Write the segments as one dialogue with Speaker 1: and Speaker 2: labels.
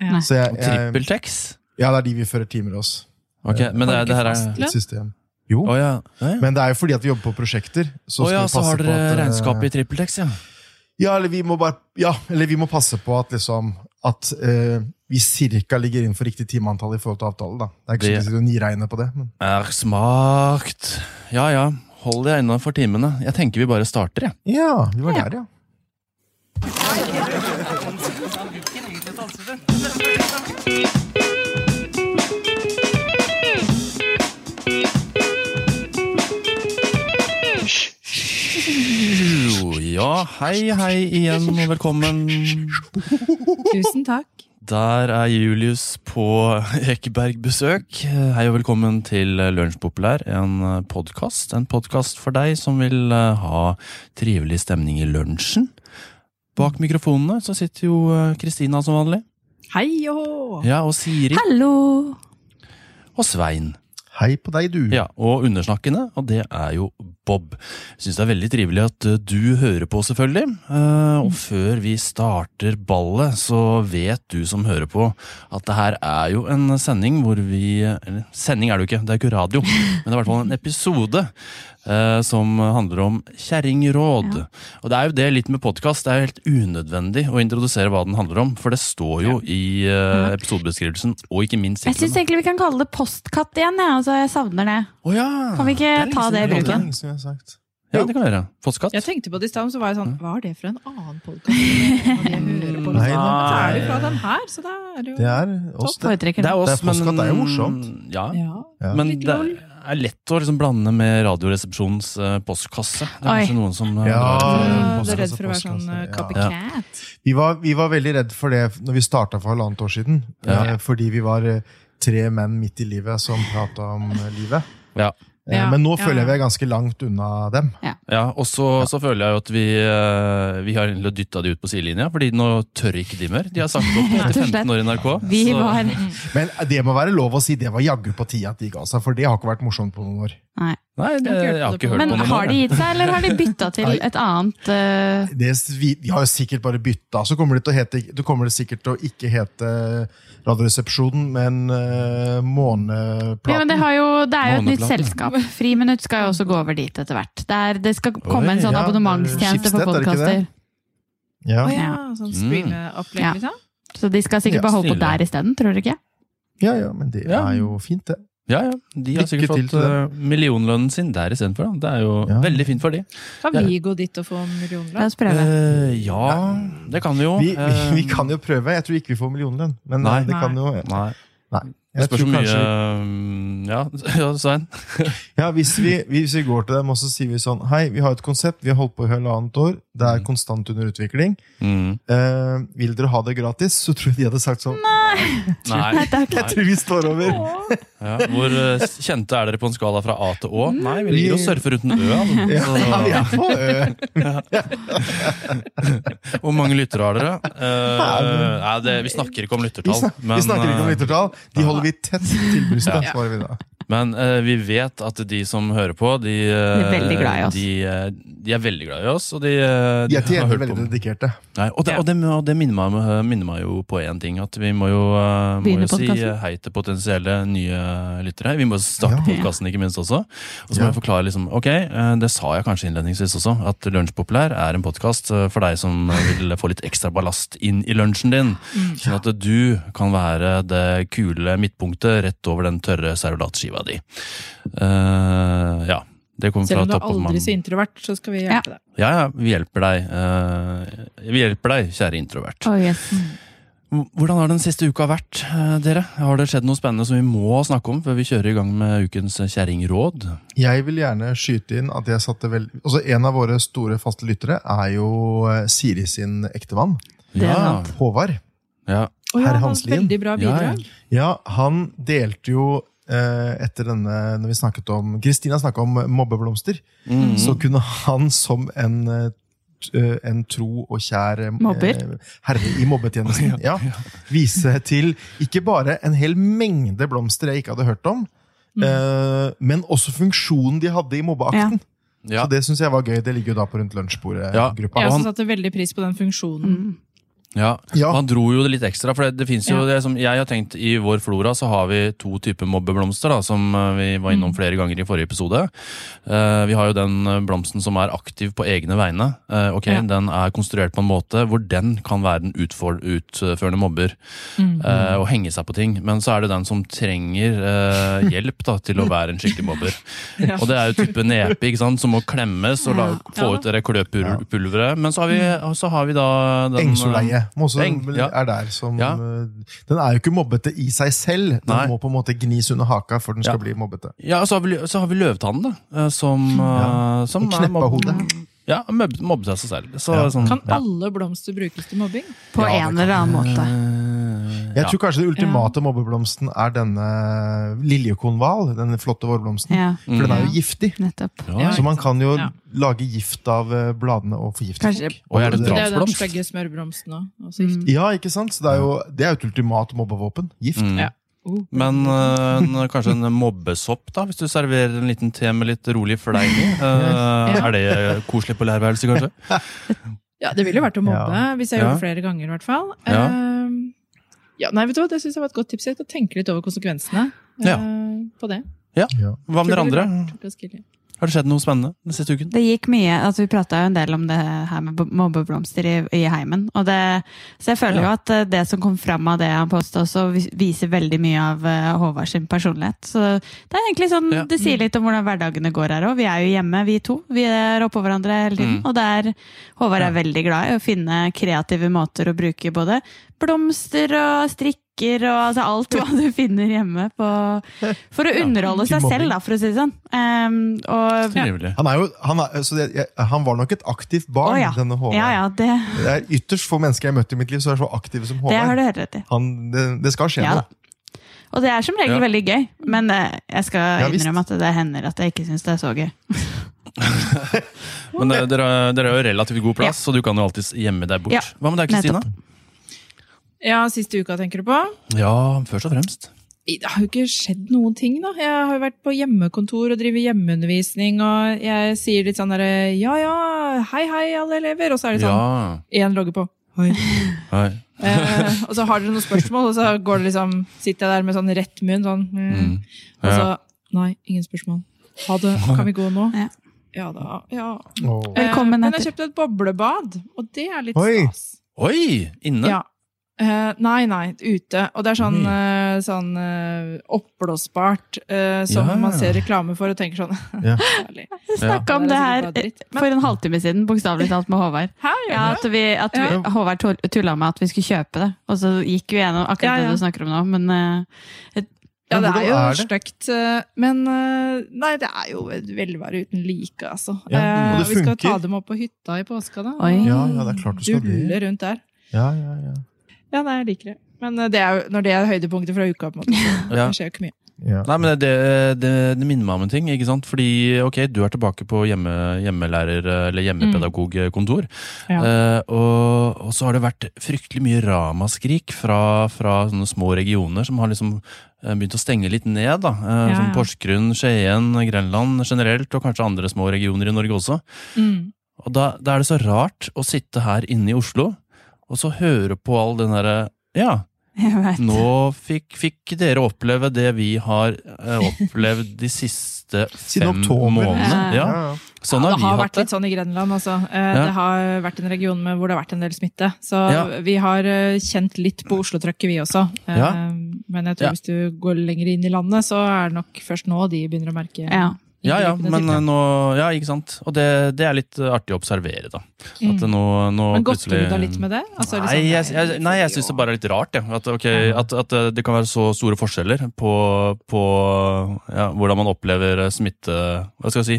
Speaker 1: Ja.
Speaker 2: Så jeg, jeg,
Speaker 3: TrippelTex?
Speaker 2: ja, det er de vi fører timer hos.
Speaker 3: Ok, men det, er- det her er
Speaker 1: Lønn?
Speaker 2: Et system. Jo,
Speaker 3: Å ja. Ja, ja.
Speaker 2: men det er jo fordi at vi jobber på prosjekter. Så,
Speaker 3: Å ja,
Speaker 2: skal vi
Speaker 3: så
Speaker 2: passe
Speaker 3: har
Speaker 2: på
Speaker 3: dere
Speaker 2: at, eh,
Speaker 3: regnskap i TrippelTex, ja.
Speaker 2: Ja, eller vi må bare Ja, eller vi må passe på at liksom At eh, vi cirka ligger innenfor riktig timeantall i forhold til avtale. da. Det er ikke
Speaker 3: Det-
Speaker 2: så sikkert å niregne på det. Men.
Speaker 3: Er smakt. Ja ja, hold deg innafor timene. Jeg tenker vi bare starter, jeg.
Speaker 2: Ja, vi var der, ja.
Speaker 3: Ja, hei hei igjen og velkommen.
Speaker 1: Tusen takk.
Speaker 3: Der er Julius på Ekeberg-besøk. Hei og velkommen til Lunsjpopulær, en podkast. En podkast for deg som vil eh, ha trivelig stemning i lunsjen. Bak mikrofonene så sitter jo eh, Kristina som vanlig.
Speaker 1: Hei og!
Speaker 3: Ja, og Siri.
Speaker 4: Hallo!
Speaker 3: Og Svein.
Speaker 2: Hei på deg, du.
Speaker 3: Ja, og undersnakkende, og det er jo Bob. Jeg syns det er veldig trivelig at eh, du hører på, selvfølgelig. Eh, og før vi starter ballet, så vet du som hører på at det her er jo en sending hvor vi Eller sending er det jo ikke, det er ikke radio, men det er i hvert fall en episode. Eh, som handler om kjerringråd.
Speaker 4: Ja.
Speaker 3: Og det er jo det litt med podkast. Det er jo helt unødvendig å introdusere hva den handler om, for det står jo i eh, episodebeskrivelsen, og ikke minst
Speaker 4: Jeg syns egentlig vi kan kalle det postkatt igjen. Ja. Altså, jeg savner det.
Speaker 3: Oh, ja!
Speaker 4: Kan vi ikke
Speaker 3: Det
Speaker 4: ta det i
Speaker 2: Det er
Speaker 4: bruken?
Speaker 2: jeg sagt.
Speaker 3: Ja, det kan vi gjøre. Postkatt.
Speaker 1: Jeg tenkte på det i stad, så var jeg sånn Hva er det for en annen podkast?
Speaker 2: Nei,
Speaker 1: Så er det fra den her, så da er det jo
Speaker 2: Det er oss, det.
Speaker 3: Det
Speaker 4: det.
Speaker 3: er oss,
Speaker 2: Det er postkatt,
Speaker 3: men
Speaker 2: det er jo morsomt.
Speaker 3: Ja,
Speaker 1: Ja.
Speaker 2: Ja.
Speaker 3: men
Speaker 1: Litt lol.
Speaker 3: Er lett å liksom blande med Radioresepsjonens uh, postkasse. Det er
Speaker 4: Oi.
Speaker 3: kanskje noen som uh,
Speaker 2: Ja.
Speaker 1: Du er redd for å være sånn uh, copycat? ja.
Speaker 2: Vi var, vi var veldig redd for det når vi starta for halvannet år siden.
Speaker 3: Ja.
Speaker 2: Fordi vi var tre menn midt i livet som prata om livet.
Speaker 3: Ja.
Speaker 2: Eh,
Speaker 1: Ja,
Speaker 2: Men nå
Speaker 1: ja,
Speaker 2: føler jeg vi er ganske langt unna dem.
Speaker 3: Ja, og så, så føler jeg jo at vi, eh, vi har dytta de ut på sidelinja, fordi nå tør ikke de mer. De har sagt opp etter 15 år i NRK.
Speaker 4: Vi
Speaker 3: så-
Speaker 4: var
Speaker 2: Men det må være lov å si det var jaggu på tida at de ga seg, for det har ikke vært morsomt på noen år.
Speaker 4: Nei.
Speaker 3: Nei, det, jeg har ikke hørt
Speaker 4: Men
Speaker 3: på noe.
Speaker 4: har de gitt seg, eller har de bytta til et annet uh...
Speaker 2: Det, de har jo sikkert bare bytta, så kommer det, til å hete, det kommer det sikkert til å ikke hete Radioresepsjonen, men uh, Måneplaten.
Speaker 4: Ja, men det, har jo, det er jo et nytt selskap. Friminutt skal jo også gå over dit etter hvert. Det, er, det skal komme en sånn
Speaker 2: ja,
Speaker 4: abonnementstjeneste for
Speaker 2: er
Speaker 4: podkaster.
Speaker 2: ja.
Speaker 1: Oh, ja, sånn
Speaker 3: Mm.
Speaker 1: liksom?
Speaker 4: Ja. Så de skal sikkert
Speaker 2: Ja,
Speaker 4: bare holde på der isteden, tror du ikke?
Speaker 2: ja, ja, men det
Speaker 3: Ja.
Speaker 2: er jo fint, det.
Speaker 3: Ja, ja. De har
Speaker 2: Lykke
Speaker 3: sikkert fått eh, millionlønnen sin der istedenfor. da. Det er jo
Speaker 2: Ja.
Speaker 3: veldig fint for de.
Speaker 1: Kan vi gå dit og få
Speaker 4: La
Speaker 1: millionlønn?
Speaker 4: oss prøve.
Speaker 3: Eh, ja, det kan vi jo.
Speaker 2: Vi, vi,
Speaker 3: Eh,
Speaker 2: vi kan jo prøve. Jeg tror ikke vi får millionlønn, men
Speaker 3: Nei.
Speaker 2: det kan jo
Speaker 3: Nei.
Speaker 2: Nei. Jeg
Speaker 3: spørs
Speaker 2: tror
Speaker 3: hvor mye
Speaker 2: kanskje
Speaker 3: mm, Ja, ja Svein?
Speaker 2: Ja, hvis vi, hvis vi går til dem og så sier vi sånn Hei, vi har et konsept, vi har holdt på i halvannet år, det er
Speaker 3: Mm.
Speaker 2: konstant under utvikling.
Speaker 3: Mm.
Speaker 2: Eh, vil dere ha det gratis? Så tror jeg de hadde sagt sånn
Speaker 3: Nei.
Speaker 4: Nei.
Speaker 2: Jeg tror vi står over!
Speaker 3: Ja, hvor eh, kjente er dere på en skala fra A til Å? Nei, vi ligger og surfer uten Ø. Altså.
Speaker 2: Ja,
Speaker 3: Så,
Speaker 2: vi er på ø.
Speaker 3: hvor mange lyttere har dere? Eh, nei, det, vi snakker ikke om
Speaker 2: Vi,
Speaker 3: lyttertall.
Speaker 2: men, vi snakker ikke om
Speaker 3: eh,
Speaker 2: lyttertall. De holder vi tett til brystet, svarer vi da.
Speaker 3: Men eh, vi vet at de som hører på, de, eh,
Speaker 4: De er veldig glad i oss.
Speaker 3: De, eh, de er veldig glad i oss, og de, eh,
Speaker 2: De er til
Speaker 3: har
Speaker 2: gjengjeld veldig dedikerte.
Speaker 3: Nei, og det, og det, og det minner, meg, minner meg jo på én ting. At vi må jo, eh, må
Speaker 4: Begynne
Speaker 3: jo si
Speaker 4: podcasten.
Speaker 3: hei til potensielle nye lyttere. Vi må starte
Speaker 2: Ja.
Speaker 3: podkasten ikke minst også. Og så må
Speaker 2: Ja.
Speaker 3: jeg forklare liksom, ok, eh, Det sa jeg kanskje innledningsvis også, at Lunsjpopulær er en podkast for deg som vil få litt ekstra ballast inn i lunsjen din. Sånn at du kan være det kule midtpunktet rett over den tørre servelatskiva di. Uh, ja. Det kommer
Speaker 1: Selv
Speaker 3: fra
Speaker 1: om du er aldri så introvert, så skal vi hjelpe deg.
Speaker 3: Ja, ja, vi hjelper deg. Uh, vi hjelper deg, kjære introvert.
Speaker 4: Oh, yes.
Speaker 3: Hvordan har den siste uka vært, eh, dere? Har det skjedd noe spennende som vi må snakke om før vi kjører i gang med ukens kjerringråd?
Speaker 2: Jeg vil gjerne skyte inn at jeg satte vel altså En av våre store faste lyttere er jo eh, Siri sin ektemann,
Speaker 4: Det er
Speaker 3: ja.
Speaker 2: Håvard.
Speaker 3: ja.
Speaker 2: Herr
Speaker 1: han
Speaker 2: Hanslien.
Speaker 1: Veldig bra
Speaker 3: Ja, ja.
Speaker 2: Ja, han delte jo eh, etter denne Når vi snakket om Kristina snakka om mobbeblomster,
Speaker 3: Mm.
Speaker 2: så kunne han som en eh, eh, en tro og kjær eh,
Speaker 4: Mobber?
Speaker 2: herre i mobbetjenesten ja, vise til ikke bare en hel mengde blomster jeg ikke hadde hørt om, mm. men også funksjonen de hadde i mobbeakten.
Speaker 3: Ja.
Speaker 2: Så det syns jeg var gøy. Det ligger jo da på rundt
Speaker 3: Ja.
Speaker 2: lunsjbordet-gruppa.
Speaker 1: Jeg også satte veldig pris på den funksjonen.
Speaker 4: Mm.
Speaker 3: Ja,
Speaker 2: Ja.
Speaker 3: Han dro jo det litt ekstra. for det, det finnes jo det som jeg har tenkt I vår flora så har vi to typer mobbeblomster, da, som eh, vi var innom
Speaker 4: Mm.
Speaker 3: flere ganger i forrige episode. Uh, vi har jo den eh, blomsten som er aktiv på egne vegne. Uh, ok,
Speaker 4: Ja.
Speaker 3: Den er konstruert på en måte hvor den kan være den utfor, utførende mobber.
Speaker 4: Mm.
Speaker 3: Uh, og henge seg på ting. Men så er det den som trenger hjelp da, til å være en skikkelig mobber.
Speaker 1: Ja.
Speaker 3: Og det er jo type nepe, ikke sant, som må klemmes og la, få ut det kløpulveret. Men så har vi, så har vi da den
Speaker 2: Engsoleie må også
Speaker 3: Eng, ja.
Speaker 2: er der som
Speaker 3: Ja.
Speaker 2: eh, Den er jo ikke mobbete i seg selv. Den
Speaker 3: Nei.
Speaker 2: må på en måte gnis under haka for den skal
Speaker 3: Ja.
Speaker 2: bli mobbete.
Speaker 3: Ja, og så har vi, så har vi løvtannen, da. eh, Som, ja. som
Speaker 2: Og kneppehodet.
Speaker 3: Ja, mobb- mobbet seg selv. Så,
Speaker 2: Ja.
Speaker 3: sånn,
Speaker 1: Kan alle blomster brukes til mobbing?
Speaker 4: På
Speaker 2: Ja,
Speaker 4: en eller annen måte.
Speaker 2: Jeg
Speaker 3: ja.
Speaker 2: tror kanskje den ultimate mobbeblomsten er denne liljekonval. Den flotte vårblomsten.
Speaker 4: Ja,
Speaker 2: For den er jo giftig.
Speaker 4: nettopp.
Speaker 3: Ja,
Speaker 1: Ja.
Speaker 2: Så man kan jo
Speaker 1: Ja.
Speaker 2: lage gift av eh, bladene og forgifte folk.
Speaker 3: Og er det
Speaker 1: Det er jo den stygge smørblomsten òg.
Speaker 4: Mm.
Speaker 2: Ja, ikke sant? Så det er jo det er et ultimat mobbevåpen. Gift.
Speaker 3: Mm.
Speaker 1: Ja. Oh.
Speaker 3: Men øh, kanskje en mobbesopp, da, hvis du serverer en liten te med litt rolig fleim i. Eh, Er det koselig på lærerværelset, kanskje?
Speaker 1: Ja, det ville jo vært å mobbe,
Speaker 2: Ja.
Speaker 1: hvis jeg gjorde
Speaker 3: Ja.
Speaker 1: det flere ganger i hvert fall.
Speaker 3: Ja.
Speaker 1: Ehm, ja, nei, vet du hva, Det syns jeg var et godt tips. Jeg skal tenke litt over konsekvensene
Speaker 3: Ja.
Speaker 1: eh, på det.
Speaker 3: Hva med dere
Speaker 1: Tror det
Speaker 3: andre? Har det skjedd noe spennende den siste uken?
Speaker 4: Det gikk mye, altså Vi prata en del om det her med mobbeblomster i, i heimen. Og det, så jeg føler jo at eh, det som kom fram av det han posta, også viser veldig mye av eh, Håvard sin personlighet. Så det er egentlig sånn,
Speaker 3: Ja.
Speaker 4: det sier litt om hvordan hverdagene går her òg. Vi er jo hjemme, vi to. Vi er oppå hverandre hele tiden.
Speaker 3: Mm.
Speaker 4: Og der, er, Håvard
Speaker 3: Ja.
Speaker 4: er veldig glad i å finne kreative måter å bruke både blomster og strikker og altså alt hva du finner hjemme på, for å underholde seg selv, da, for å si det sånn. Um, og
Speaker 3: ja.
Speaker 2: Han, er jo, han, er, så det, jeg, han var nok et aktivt barn,
Speaker 4: oh, ja.
Speaker 2: denne Håvard.
Speaker 4: Ja, ja, det,
Speaker 2: Det er ytterst få mennesker jeg har møtt i mitt liv som er så aktive som Håvard. det, det skal skje
Speaker 4: Ja,
Speaker 2: noe.
Speaker 4: Og det er som regel
Speaker 3: Ja.
Speaker 4: veldig gøy, men eh, jeg skal
Speaker 2: Ja,
Speaker 4: innrømme at det hender at jeg ikke syns det er så gøy.
Speaker 3: Men eh, dere, dere har jo relativt god plass, så du kan jo alltids gjemme deg bort.
Speaker 4: Ja,
Speaker 3: Hva med deg, Kristina?
Speaker 1: Ja, siste uka, tenker du på?
Speaker 3: Ja, først og fremst.
Speaker 1: Det har jo ikke skjedd noen ting, da. Jeg har jo vært på hjemmekontor og driver hjemmeundervisning, og jeg sier litt sånn derre ja ja, hei hei, alle elever, og så er det sånn
Speaker 3: Ja.
Speaker 1: logger på. Hei.
Speaker 3: Hei.
Speaker 1: Eh, og så har dere noen spørsmål, og så går det liksom, sitter jeg der med sånn rett munn, sånn mm.
Speaker 3: Mm.
Speaker 1: Og så Nei, ingen spørsmål. Ha det. Kan vi gå nå?
Speaker 4: Ja.
Speaker 1: Ja da. Ja.
Speaker 2: Oh.
Speaker 1: Eh, men jeg kjøpte et boblebad, og det er litt
Speaker 2: Oi.
Speaker 1: stas.
Speaker 3: Oi! Inne?
Speaker 1: Ja. Eh, nei, nei, ute. Og det er sånn, eh, sånn uh, oppblåsbart eh, som
Speaker 3: Ja.
Speaker 1: man ser reklame for og tenker sånn
Speaker 2: Ja.
Speaker 4: Vi snakka om
Speaker 1: Ja,
Speaker 4: det
Speaker 1: det er
Speaker 4: her for en halvtime siden, bokstavelig talt med Håvard.
Speaker 1: Hæ,
Speaker 4: Ja, at vi, at vi,
Speaker 1: Ja.
Speaker 4: Håvard tull- tulla med at vi skulle kjøpe det, og så gikk vi gjennom akkurat
Speaker 1: Ja, ja.
Speaker 4: det du snakker om nå, men eh,
Speaker 1: Ja, det er jo stygt, men nei, det er jo et velvære uten like, altså.
Speaker 2: Ja, og
Speaker 1: vi skal ta dem opp på hytta i påska, da.
Speaker 4: Oi.
Speaker 2: Ja, ja, det er klart du skal
Speaker 1: Dulle rundt der.
Speaker 2: Ja, ja, ja.
Speaker 1: Ja, nei, jeg liker det. Men eh, det er jo, når det er høydepunktet fra uka, på en måte, så
Speaker 3: Ja.
Speaker 1: det skjer jo ikke mye.
Speaker 2: ja.
Speaker 3: Nei, men det, det, det minner meg om en ting. ikke sant? Fordi ok, du er tilbake på hjemme, hjemmelærer- eller hjemmepedagogkontor.
Speaker 1: Ja.
Speaker 3: Eh, og, og så har det vært fryktelig mye ramaskrik fra, fra sånne små regioner som har liksom eh, begynt å stenge litt ned. da. Eh,
Speaker 1: Ja,
Speaker 3: Som
Speaker 1: ja.
Speaker 3: Porsgrunn, Skien, Grenland generelt, og kanskje andre små regioner i Norge også.
Speaker 1: Mm.
Speaker 3: Og da, da er det så rart å sitte her inne i Oslo og så høre på all den derre Ja, nå fikk, fikk dere oppleve det vi har eh, opplevd de siste fem
Speaker 2: oktober.
Speaker 3: månedene.
Speaker 4: Ja.
Speaker 3: Ja,
Speaker 2: Ja, ja.
Speaker 3: sånn
Speaker 1: ja,
Speaker 3: har
Speaker 1: det
Speaker 3: vi
Speaker 1: har
Speaker 3: hatt
Speaker 1: vært litt
Speaker 3: det.
Speaker 1: sånn i Grenland, også. Eh,
Speaker 3: Ja.
Speaker 1: Det har vært en region med, hvor det har vært en del smitte. Så
Speaker 3: Ja.
Speaker 1: vi har eh, kjent litt på Oslo-trøkket, vi også. Eh,
Speaker 3: Ja.
Speaker 1: Men jeg tror
Speaker 3: Ja.
Speaker 1: hvis du går lenger inn i landet, så er det nok først nå de begynner å merke
Speaker 4: Ja.
Speaker 3: Ja, ja, men eh, nå Ja, ikke sant. Og det, det er litt eh, artig å observere, da. At det nå, nå
Speaker 1: Mm. Men godter du da litt med det? Altså,
Speaker 3: Nei,
Speaker 1: liksom,
Speaker 3: jeg, jeg, nei, jeg syns det bare er litt rart. Ja. At, okay, at, at eh, det kan være så store forskjeller på, på ja, hvordan man opplever smitte Hva skal jeg si?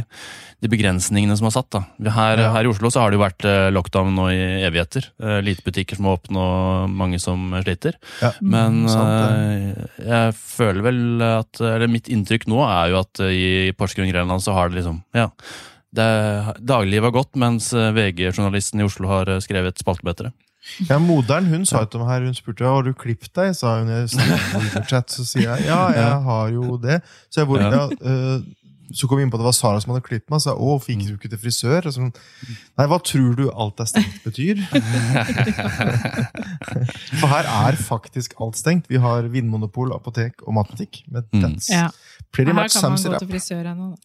Speaker 3: De begrensningene som er satt. da. Her,
Speaker 2: Ja.
Speaker 3: her i Oslo så har det jo vært eh, lockdown nå i evigheter. Eh, Lite butikker som er åpne og mange som sliter.
Speaker 2: Ja.
Speaker 3: Men
Speaker 2: sant
Speaker 3: eh, jeg føler vel at Eller mitt inntrykk nå er jo at i Porsgrunn Grenland så har det liksom Ja. Det, dagliglivet har gått, mens VG-journalisten i Oslo har skrevet spaltebetere.
Speaker 2: Ja, Moderen hun sa til meg her, hun spurte har du klippet deg. sa hun i chat, Så sier jeg ja, jeg har jo det. Så jeg, bor,
Speaker 3: Ja.
Speaker 2: Ja. så kom vi inn på at det var Sara som hadde klippet meg. Og sa å, fikk du ikke til frisør? Og sånn, Nei, hva tror du alt er stengt betyr? For her er faktisk alt stengt. Vi har vinmonopol, apotek og matbutikk. Med that's
Speaker 1: Ja.
Speaker 2: pretty
Speaker 1: Her
Speaker 2: much
Speaker 1: kan man gå til frisør ennå. da.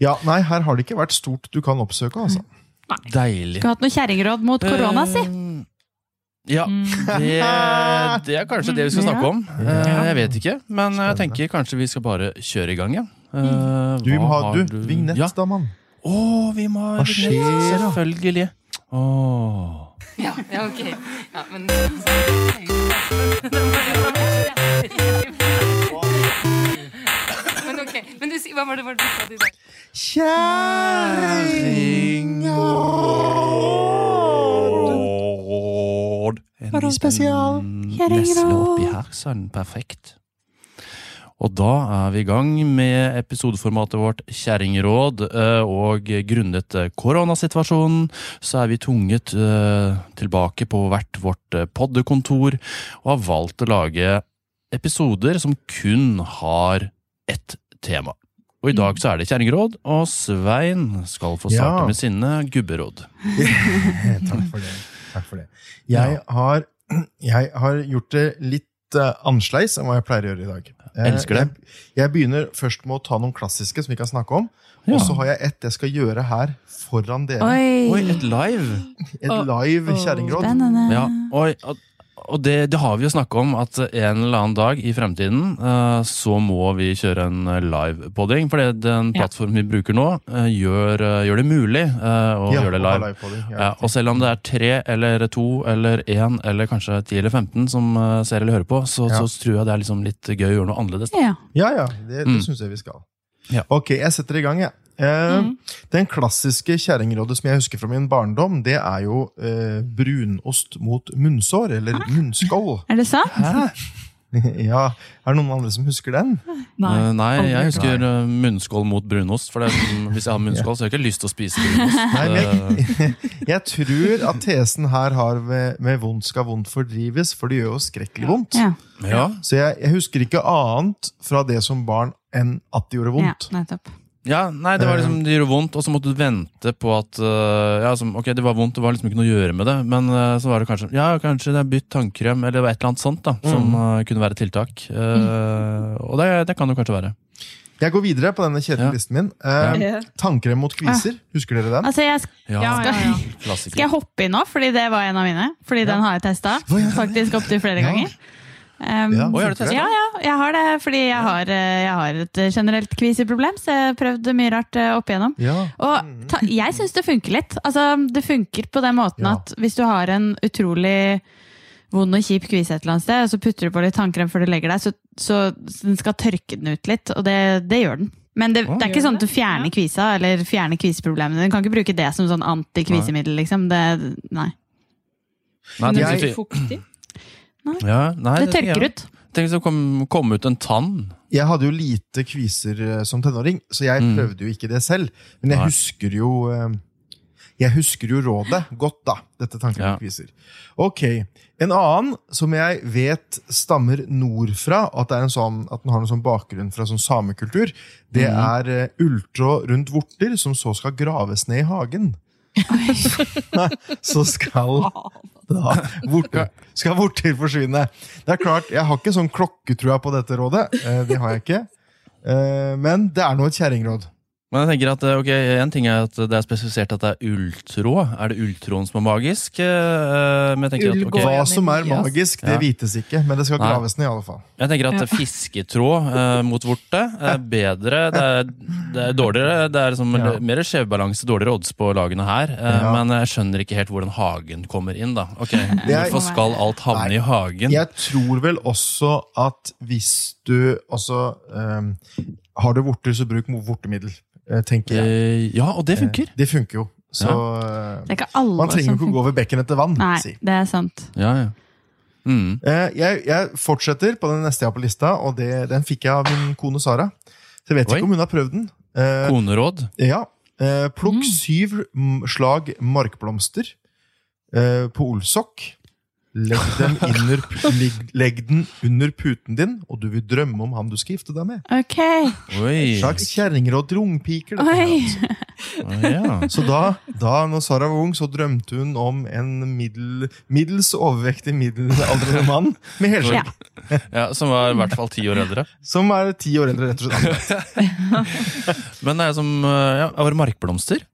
Speaker 2: Ja, nei, her har det ikke vært stort du kan oppsøke, altså.
Speaker 3: Deilig.
Speaker 4: Skulle hatt noe kjerringråd mot korona, si.
Speaker 3: Ja,
Speaker 1: Mm.
Speaker 3: det, det er kanskje det vi skal snakke om. Eh, Jeg vet ikke, men jeg tenker kanskje vi skal bare kjøre i gang, ja. Eh,
Speaker 2: Du, vi må ha
Speaker 3: du,
Speaker 2: du, vignett,
Speaker 3: Ja.
Speaker 2: da, mann.
Speaker 3: Å, vi må ha
Speaker 2: da?
Speaker 3: Selvfølgelig. Åh.
Speaker 5: Ja, ja, ok. Ja, men Men ok, men du, hva var det, var det du sa du sa?
Speaker 3: Kjerringråd. En liten Nesle oppi her, sånn. Perfekt. Og da er vi i gang med episodeformatet vårt Kjerringråd. eh, Og grunnet eh, koronasituasjonen så er vi tvunget eh, tilbake på hvert vårt poddekontor og har valgt å lage episoder som kun har ett tema. Og i dag så er det kjerringråd, og Svein skal få starte
Speaker 2: Ja.
Speaker 3: med sine gubberåd.
Speaker 2: Takk for det. Takk for det. Jeg, har, jeg har gjort det litt uh, annerledes enn hva jeg pleier å gjøre i dag. Jeg,
Speaker 3: Elsker det.
Speaker 2: Jeg, jeg begynner først med å ta noen klassiske som vi kan snakke om.
Speaker 3: Ja.
Speaker 2: Og så har jeg ett jeg skal gjøre her foran dere.
Speaker 3: Oi,
Speaker 4: Oi,
Speaker 3: et live!
Speaker 2: Et live kjerringråd.
Speaker 3: Ja, oi, og det, det har vi jo snakka om, at en eller annen dag i fremtiden uh, så må vi kjøre en live-podding. For den
Speaker 1: Ja.
Speaker 3: plattformen vi bruker nå, uh, gjør, uh, gjør det mulig eh, å
Speaker 2: Ja,
Speaker 3: gjøre det
Speaker 2: å
Speaker 3: live.
Speaker 2: ja.
Speaker 3: Ja, og selv om det er tre eller to eller én eller kanskje ti eller 15 som eh, ser eller hører på, så,
Speaker 2: Ja.
Speaker 3: så tror jeg det er liksom litt gøy å gjøre noe annerledes.
Speaker 4: Ja.
Speaker 2: Ja, ja, det, det
Speaker 3: Mm.
Speaker 2: syns jeg vi skal.
Speaker 3: Ja.
Speaker 2: Ok, jeg setter i gang, jeg. Eh, Den klassiske kjerringrådet som jeg husker fra min barndom, det er jo eh, brunost mot munnsår, eller munnskål.
Speaker 4: Er det sant?
Speaker 2: ja, Er det noen andre som husker den?
Speaker 1: Nei.
Speaker 3: uh, nei, jeg husker eh, munnskål mot brunost. For det er, hvis jeg har munnskål, så har jeg ikke lyst til å spise brunost.
Speaker 2: Nei, jeg, jeg tror at tesen her har med, med vondt skal vondt fordrives, for det gjør jo skrekkelig vondt.
Speaker 4: Ja.
Speaker 3: ja.
Speaker 2: Så jeg, jeg husker ikke annet fra det som barn enn at det gjorde
Speaker 4: ja,
Speaker 2: vondt.
Speaker 4: nettopp.
Speaker 3: Ja, nei, det var liksom, det gjorde vondt, og så måtte du vente på at uh, ja, som, Ok, det var vondt, det var liksom ikke noe å gjøre med det, men uh, så var det kanskje Ja, kanskje det er bytt tannkrem, eller et eller annet sånt, da, som uh, kunne være tiltak. Eh, Og det, det kan det kanskje være.
Speaker 2: Jeg går videre på denne kjedelige
Speaker 3: Ja.
Speaker 2: listen min. Eh,
Speaker 1: Ja.
Speaker 2: Tannkrem mot kviser. Husker dere den?
Speaker 4: Altså, jeg,
Speaker 3: Ja,
Speaker 1: Ja, ja, ja.
Speaker 3: klassiker.
Speaker 4: skal jeg hoppe inn nå, fordi det var en av mine? Fordi den har jeg testa faktisk opptil flere
Speaker 2: Ja.
Speaker 4: ganger. Um,
Speaker 2: Ja,
Speaker 3: Oi, har?
Speaker 4: Ja, ja, jeg har det, fordi jeg har, eh, jeg har et generelt kviseproblem, så jeg har prøvd mye rart eh, opp igjennom.
Speaker 2: Ja.
Speaker 4: Og ta, jeg syns det funker litt. Altså, det funker på den måten
Speaker 2: Ja.
Speaker 4: at hvis du har en utrolig vond og kjip kvise et eller annet sted, og så putter du på litt tannkrem før du legger deg, så, så den skal tørke den ut litt, og det, det gjør den. Men det,
Speaker 3: oh,
Speaker 4: det er ikke sånn at du
Speaker 1: det?
Speaker 4: fjerner kvisa, eller fjerner kviseproblemene. Du kan ikke bruke det som sånn antikvisemiddel, liksom. Det, nei.
Speaker 3: Nei,
Speaker 1: Men det er
Speaker 3: hvis-
Speaker 1: fuktig.
Speaker 3: ja, nei,
Speaker 4: Det tørker ut.
Speaker 3: Tenk hvis det kom, kom ut en tann.
Speaker 2: Jeg hadde jo lite kviser eh, som tenåring, så jeg
Speaker 3: Mm.
Speaker 2: prøvde jo ikke det selv. Men jeg
Speaker 3: Nei.
Speaker 2: husker jo eh, Jeg husker jo rådet godt, da. Dette tanken
Speaker 3: Ja.
Speaker 2: kviser. Ok, En annen som jeg vet stammer nordfra, og at, det er en sånn, at den har en sånn bakgrunn fra sånn samekultur, det
Speaker 3: mm.
Speaker 2: er ulltråd rundt vorter som så skal graves ned i hagen. så skal da vorter, skal vorter forsvinne. Det er klart, Jeg har ikke sånn klokketrua på dette rådet. eh, Det har jeg ikke. Eh, Men det er nå et kjerringråd.
Speaker 3: Men jeg tenker at eh, ok, En ting er at det er spesifisert at det er ulltråd. Er det ulltråden som er magisk? Eh, Men jeg at,
Speaker 1: okay,
Speaker 2: Hva som er magisk, det
Speaker 3: Ja.
Speaker 2: vites ikke, men det skal
Speaker 3: Nei.
Speaker 2: graves ned i alle fall.
Speaker 3: Jeg tenker at
Speaker 1: Ja.
Speaker 3: fisketråd eh, mot vorte er bedre. Det er, det er dårligere. Det er liksom
Speaker 2: Ja.
Speaker 3: mer skjevbalanse, dårligere odds på lagene her. Eh,
Speaker 2: Ja.
Speaker 3: Men jeg skjønner ikke helt hvordan hagen kommer inn, da. Ok, Hvorfor skal alt havne
Speaker 2: Nei.
Speaker 3: i hagen?
Speaker 2: Jeg tror vel også at hvis du også um, Har du vorter, så bruk vortemiddel, eh, tenker jeg.
Speaker 3: Eh, ja, og det funker.
Speaker 2: Eh, Det funker jo. Så ja.
Speaker 4: Det er ikke alle
Speaker 2: man trenger jo ikke gå over bekken etter vann.
Speaker 4: Nei,
Speaker 2: si.
Speaker 4: det er sant.
Speaker 3: Ja, ja. Mm.
Speaker 2: Eh, jeg, jeg fortsetter på den neste jeg har på lista, og det, den fikk jeg av min kone Sara. Så jeg vet
Speaker 3: Oi.
Speaker 2: ikke om hun har prøvd den. Eh,
Speaker 3: Koneråd.
Speaker 2: ja. Eh, plukk
Speaker 1: Mm.
Speaker 2: syv slag markblomster eh, på olsokk. Legg, dem under, legg, legg den under puten din, og du vil drømme om ham du skal gifte deg med.
Speaker 4: Ok.
Speaker 3: Oi.
Speaker 2: Slags kjerringråd til ungpiker. dette altså.
Speaker 3: Ja.
Speaker 2: Så da, da når Sara var ung, så drømte hun om en middel, middels overvektig middelaldrende mann med helskjegg.
Speaker 4: Ja.
Speaker 3: ja, Som var i hvert fall ti år eldre.
Speaker 2: Som er ti år eldre, rett og slett.
Speaker 3: Men det er som eh, ja, markblomster?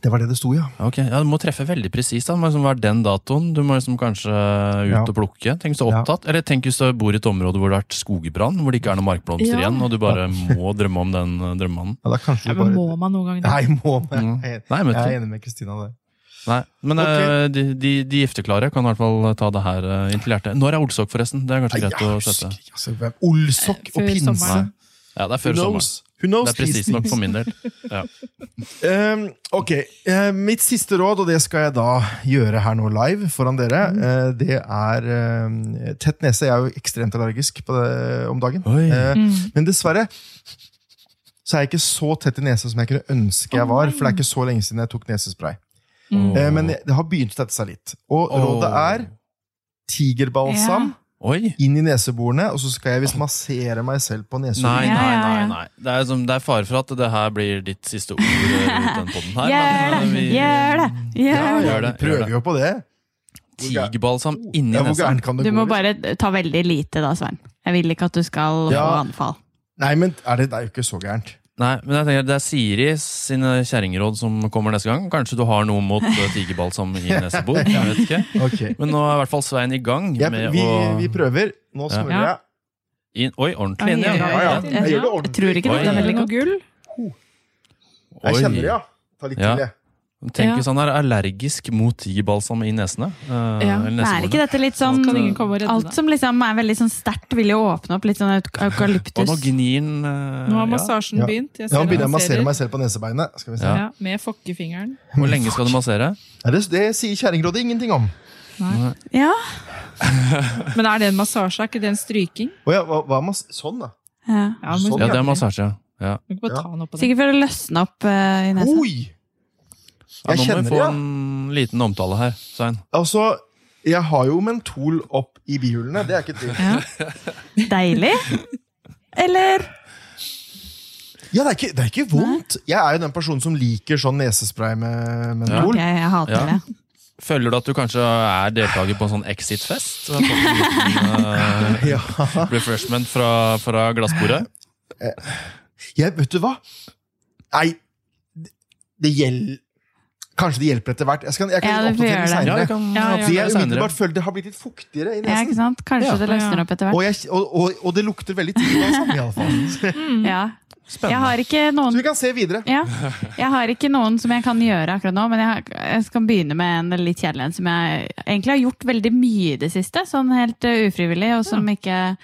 Speaker 2: Det var det det sto, ja.
Speaker 3: Ok, ja, Du må treffe veldig presist. må liksom være den datoen. Du må liksom kanskje ut
Speaker 2: Ja.
Speaker 3: og plukke. Tenk hvis du er
Speaker 2: Ja.
Speaker 3: opptatt. Eller tenk hvis du bor i et område hvor det har vært skogbrann, hvor det ikke er noen markblomster
Speaker 1: Ja.
Speaker 3: igjen, og du bare må drømme om den eh, drømmemannen.
Speaker 2: ja da kanskje
Speaker 1: Ja,
Speaker 2: du bare...
Speaker 1: må man noen ganger det?
Speaker 2: Nei, må man.
Speaker 3: Mm.
Speaker 2: Jeg,
Speaker 3: Nei, men
Speaker 2: jeg er enig med Kristina der.
Speaker 3: Nei, men
Speaker 2: Ok.
Speaker 3: eh, de, de, de gifteklare kan i hvert fall ta det her uh, inntil hjertet. Når er Olsok, forresten? Det er kanskje greit å sette.
Speaker 2: altså, Olsok og pinse.
Speaker 3: Ja, det er før sommeren.
Speaker 2: Knows? Who knows
Speaker 3: Det er presist nok for min del. Ja.
Speaker 2: Um, ok, Uh, Mitt siste råd, og det skal jeg da gjøre her nå live foran dere, eh, det er uh, tett nese. Jeg er jo ekstremt allergisk på det om dagen. Eh,
Speaker 1: Mm.
Speaker 2: Men dessverre så er jeg ikke så tett i nesa som jeg kunne ønske jeg var. For det er ikke så lenge siden jeg tok nesespray.
Speaker 1: Mm.
Speaker 2: Eh, Men det har begynt å tette seg litt. Og rådet er tigerbalsam
Speaker 3: Oi!
Speaker 2: inn i neseborene, og så skal jeg visst massere meg selv på
Speaker 3: Nei,
Speaker 2: neseborene.
Speaker 4: Ja,
Speaker 3: nei, nei. nei. Det, er som, det er fare for at det her blir ditt siste ord eh, den her.
Speaker 4: Gjør det!
Speaker 3: men, vi-
Speaker 4: Gjør det! Gjør
Speaker 2: ja,
Speaker 4: det!
Speaker 3: Gjør det,
Speaker 2: vi prøver jo på det.
Speaker 3: Tigerbalsam inni
Speaker 2: Ja,
Speaker 3: nesa.
Speaker 4: Du må bare ta veldig lite da, Svein. Jeg vil ikke at du skal
Speaker 2: Ja.
Speaker 4: få anfall.
Speaker 2: Nei, men er det, det er jo ikke så gærent.
Speaker 3: Nei, men jeg tenker Det er Siri sine kjerringråd som kommer neste gang. Kanskje du har noe mot eh, tigerbalsam i nesebor? Jeg vet ikke.
Speaker 2: okay.
Speaker 3: Men nå er i hvert fall Svein i gang
Speaker 2: Ja,
Speaker 3: med
Speaker 2: vi,
Speaker 3: å
Speaker 2: vi prøver. Nå smører
Speaker 1: Ja.
Speaker 2: jeg.
Speaker 3: In, Oi, ordentlig inn, ja.
Speaker 2: Ja, ja. Jeg gjør det
Speaker 4: Jeg tror ikke
Speaker 3: det
Speaker 4: dette er veldig
Speaker 1: Noe gull?
Speaker 2: Jeg kjenner det, ja. Ta litt til, jeg.
Speaker 3: Tenk
Speaker 1: Ja.
Speaker 3: hvis han er allergisk mot tigerbalsam i nesene. Uh,
Speaker 1: Ja.
Speaker 4: er ikke dette litt sånn Alt som liksom er veldig sånn sterkt, vil jo åpne opp litt sånn eukalyptus.
Speaker 3: Og nå gnir han eh,
Speaker 1: Nå har massasjen
Speaker 2: Ja.
Speaker 1: begynt. Jeg
Speaker 2: Ja,
Speaker 1: ser
Speaker 2: Nå begynner jeg å massere meg selv på nesebeinet. Skal vi se.
Speaker 3: Ja.
Speaker 1: Ja, med fokkefingeren.
Speaker 3: Hvor lenge skal du massere?
Speaker 2: Nei, det, det sier kjerringrådet ingenting om.
Speaker 4: Ja.
Speaker 1: Men er det en massasje? Er ikke det en stryking?
Speaker 2: Oh, ja, hva, hva sånn, da.
Speaker 4: ja.
Speaker 1: Ja,
Speaker 2: Sånn,
Speaker 3: Ja, det er massasje. Ja.
Speaker 2: Ja.
Speaker 4: Sikkert for å løsne opp uh, i nesa.
Speaker 2: Oi!
Speaker 3: Ja,
Speaker 2: Jeg
Speaker 3: nå må
Speaker 2: vi
Speaker 3: vi
Speaker 2: det,
Speaker 3: få
Speaker 2: ja.
Speaker 3: en liten omtale her, Svein.
Speaker 2: Altså, jeg har jo mentol opp i bihulene. Det er ikke tvil.
Speaker 1: Ja.
Speaker 4: Deilig. Eller
Speaker 2: Ja, det er, ikke, det er ikke vondt. Jeg er jo den personen som liker sånn nesespray med mentol.
Speaker 4: Ja. jeg hater
Speaker 3: Ja.
Speaker 4: det.
Speaker 3: Føler du at du kanskje er deltaker på en sånn Exit-fest? En liten eh,
Speaker 2: Ja.
Speaker 3: refreshment fra, fra glassbordet?
Speaker 2: Jeg, vet du hva? Nei, det, det gjelder Kanskje det hjelper etter hvert. Jeg, skal, jeg kan
Speaker 4: Ja,
Speaker 2: oppdatere
Speaker 4: det.
Speaker 2: senere.
Speaker 3: Ja, kan
Speaker 1: Ja, ja,
Speaker 2: jeg umiddelbart føler det har blitt litt fuktigere i
Speaker 4: Ja,
Speaker 2: nesen.
Speaker 4: ikke sant? Kanskje
Speaker 2: Ja.
Speaker 4: det løsner opp etter
Speaker 2: Og,
Speaker 4: hvert.
Speaker 2: jeg, og, og, og det lukter veldig tidlig i alle mm.
Speaker 4: Ja. Jeg
Speaker 3: Spennende.
Speaker 4: har ikke
Speaker 2: Så vi kan se videre.
Speaker 4: Ja, jeg har ikke noen som jeg kan gjøre akkurat nå, men jeg, har, jeg skal begynne med en litt kjedelig en som jeg egentlig har gjort veldig mye i det siste. Sånn helt uh, ufrivillig, og som ikke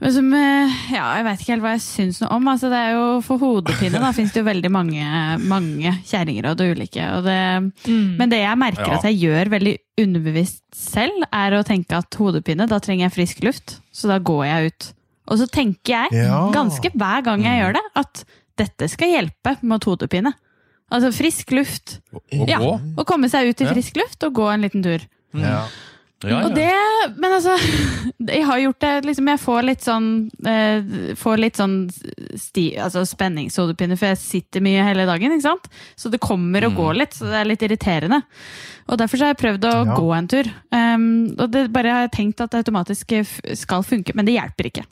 Speaker 4: men som, eh, ja, Jeg vet ikke helt hva jeg syns noe om. altså det er jo For hodepine da, finnes det jo veldig mange, mange kjerringråd og ulike. Og det,
Speaker 1: Mm.
Speaker 4: men det jeg merker
Speaker 3: Ja.
Speaker 4: at jeg gjør veldig underbevisst selv, er å tenke at hodepine, da trenger jeg frisk luft. Så da går jeg ut. Og så tenker jeg
Speaker 2: Ja.
Speaker 4: ganske hver gang jeg gjør det, at dette skal hjelpe mot hodepine. Altså frisk luft.
Speaker 3: Å
Speaker 4: Ja,
Speaker 3: gå?
Speaker 4: Å komme seg ut i frisk luft og gå en liten tur.
Speaker 2: Ja.
Speaker 3: Ja,
Speaker 4: Og det, men altså Jeg har gjort det liksom Jeg får litt sånn eh, Får litt sånn sti, altså spenningshodepine, for jeg sitter mye hele dagen. ikke sant? Så det kommer og
Speaker 3: Mm.
Speaker 4: går litt, så det er litt irriterende. Og Derfor så har jeg prøvd å
Speaker 2: Ja.
Speaker 4: gå en tur. Um, og det bare har jeg tenkt at det automatisk skal funke, men det hjelper ikke.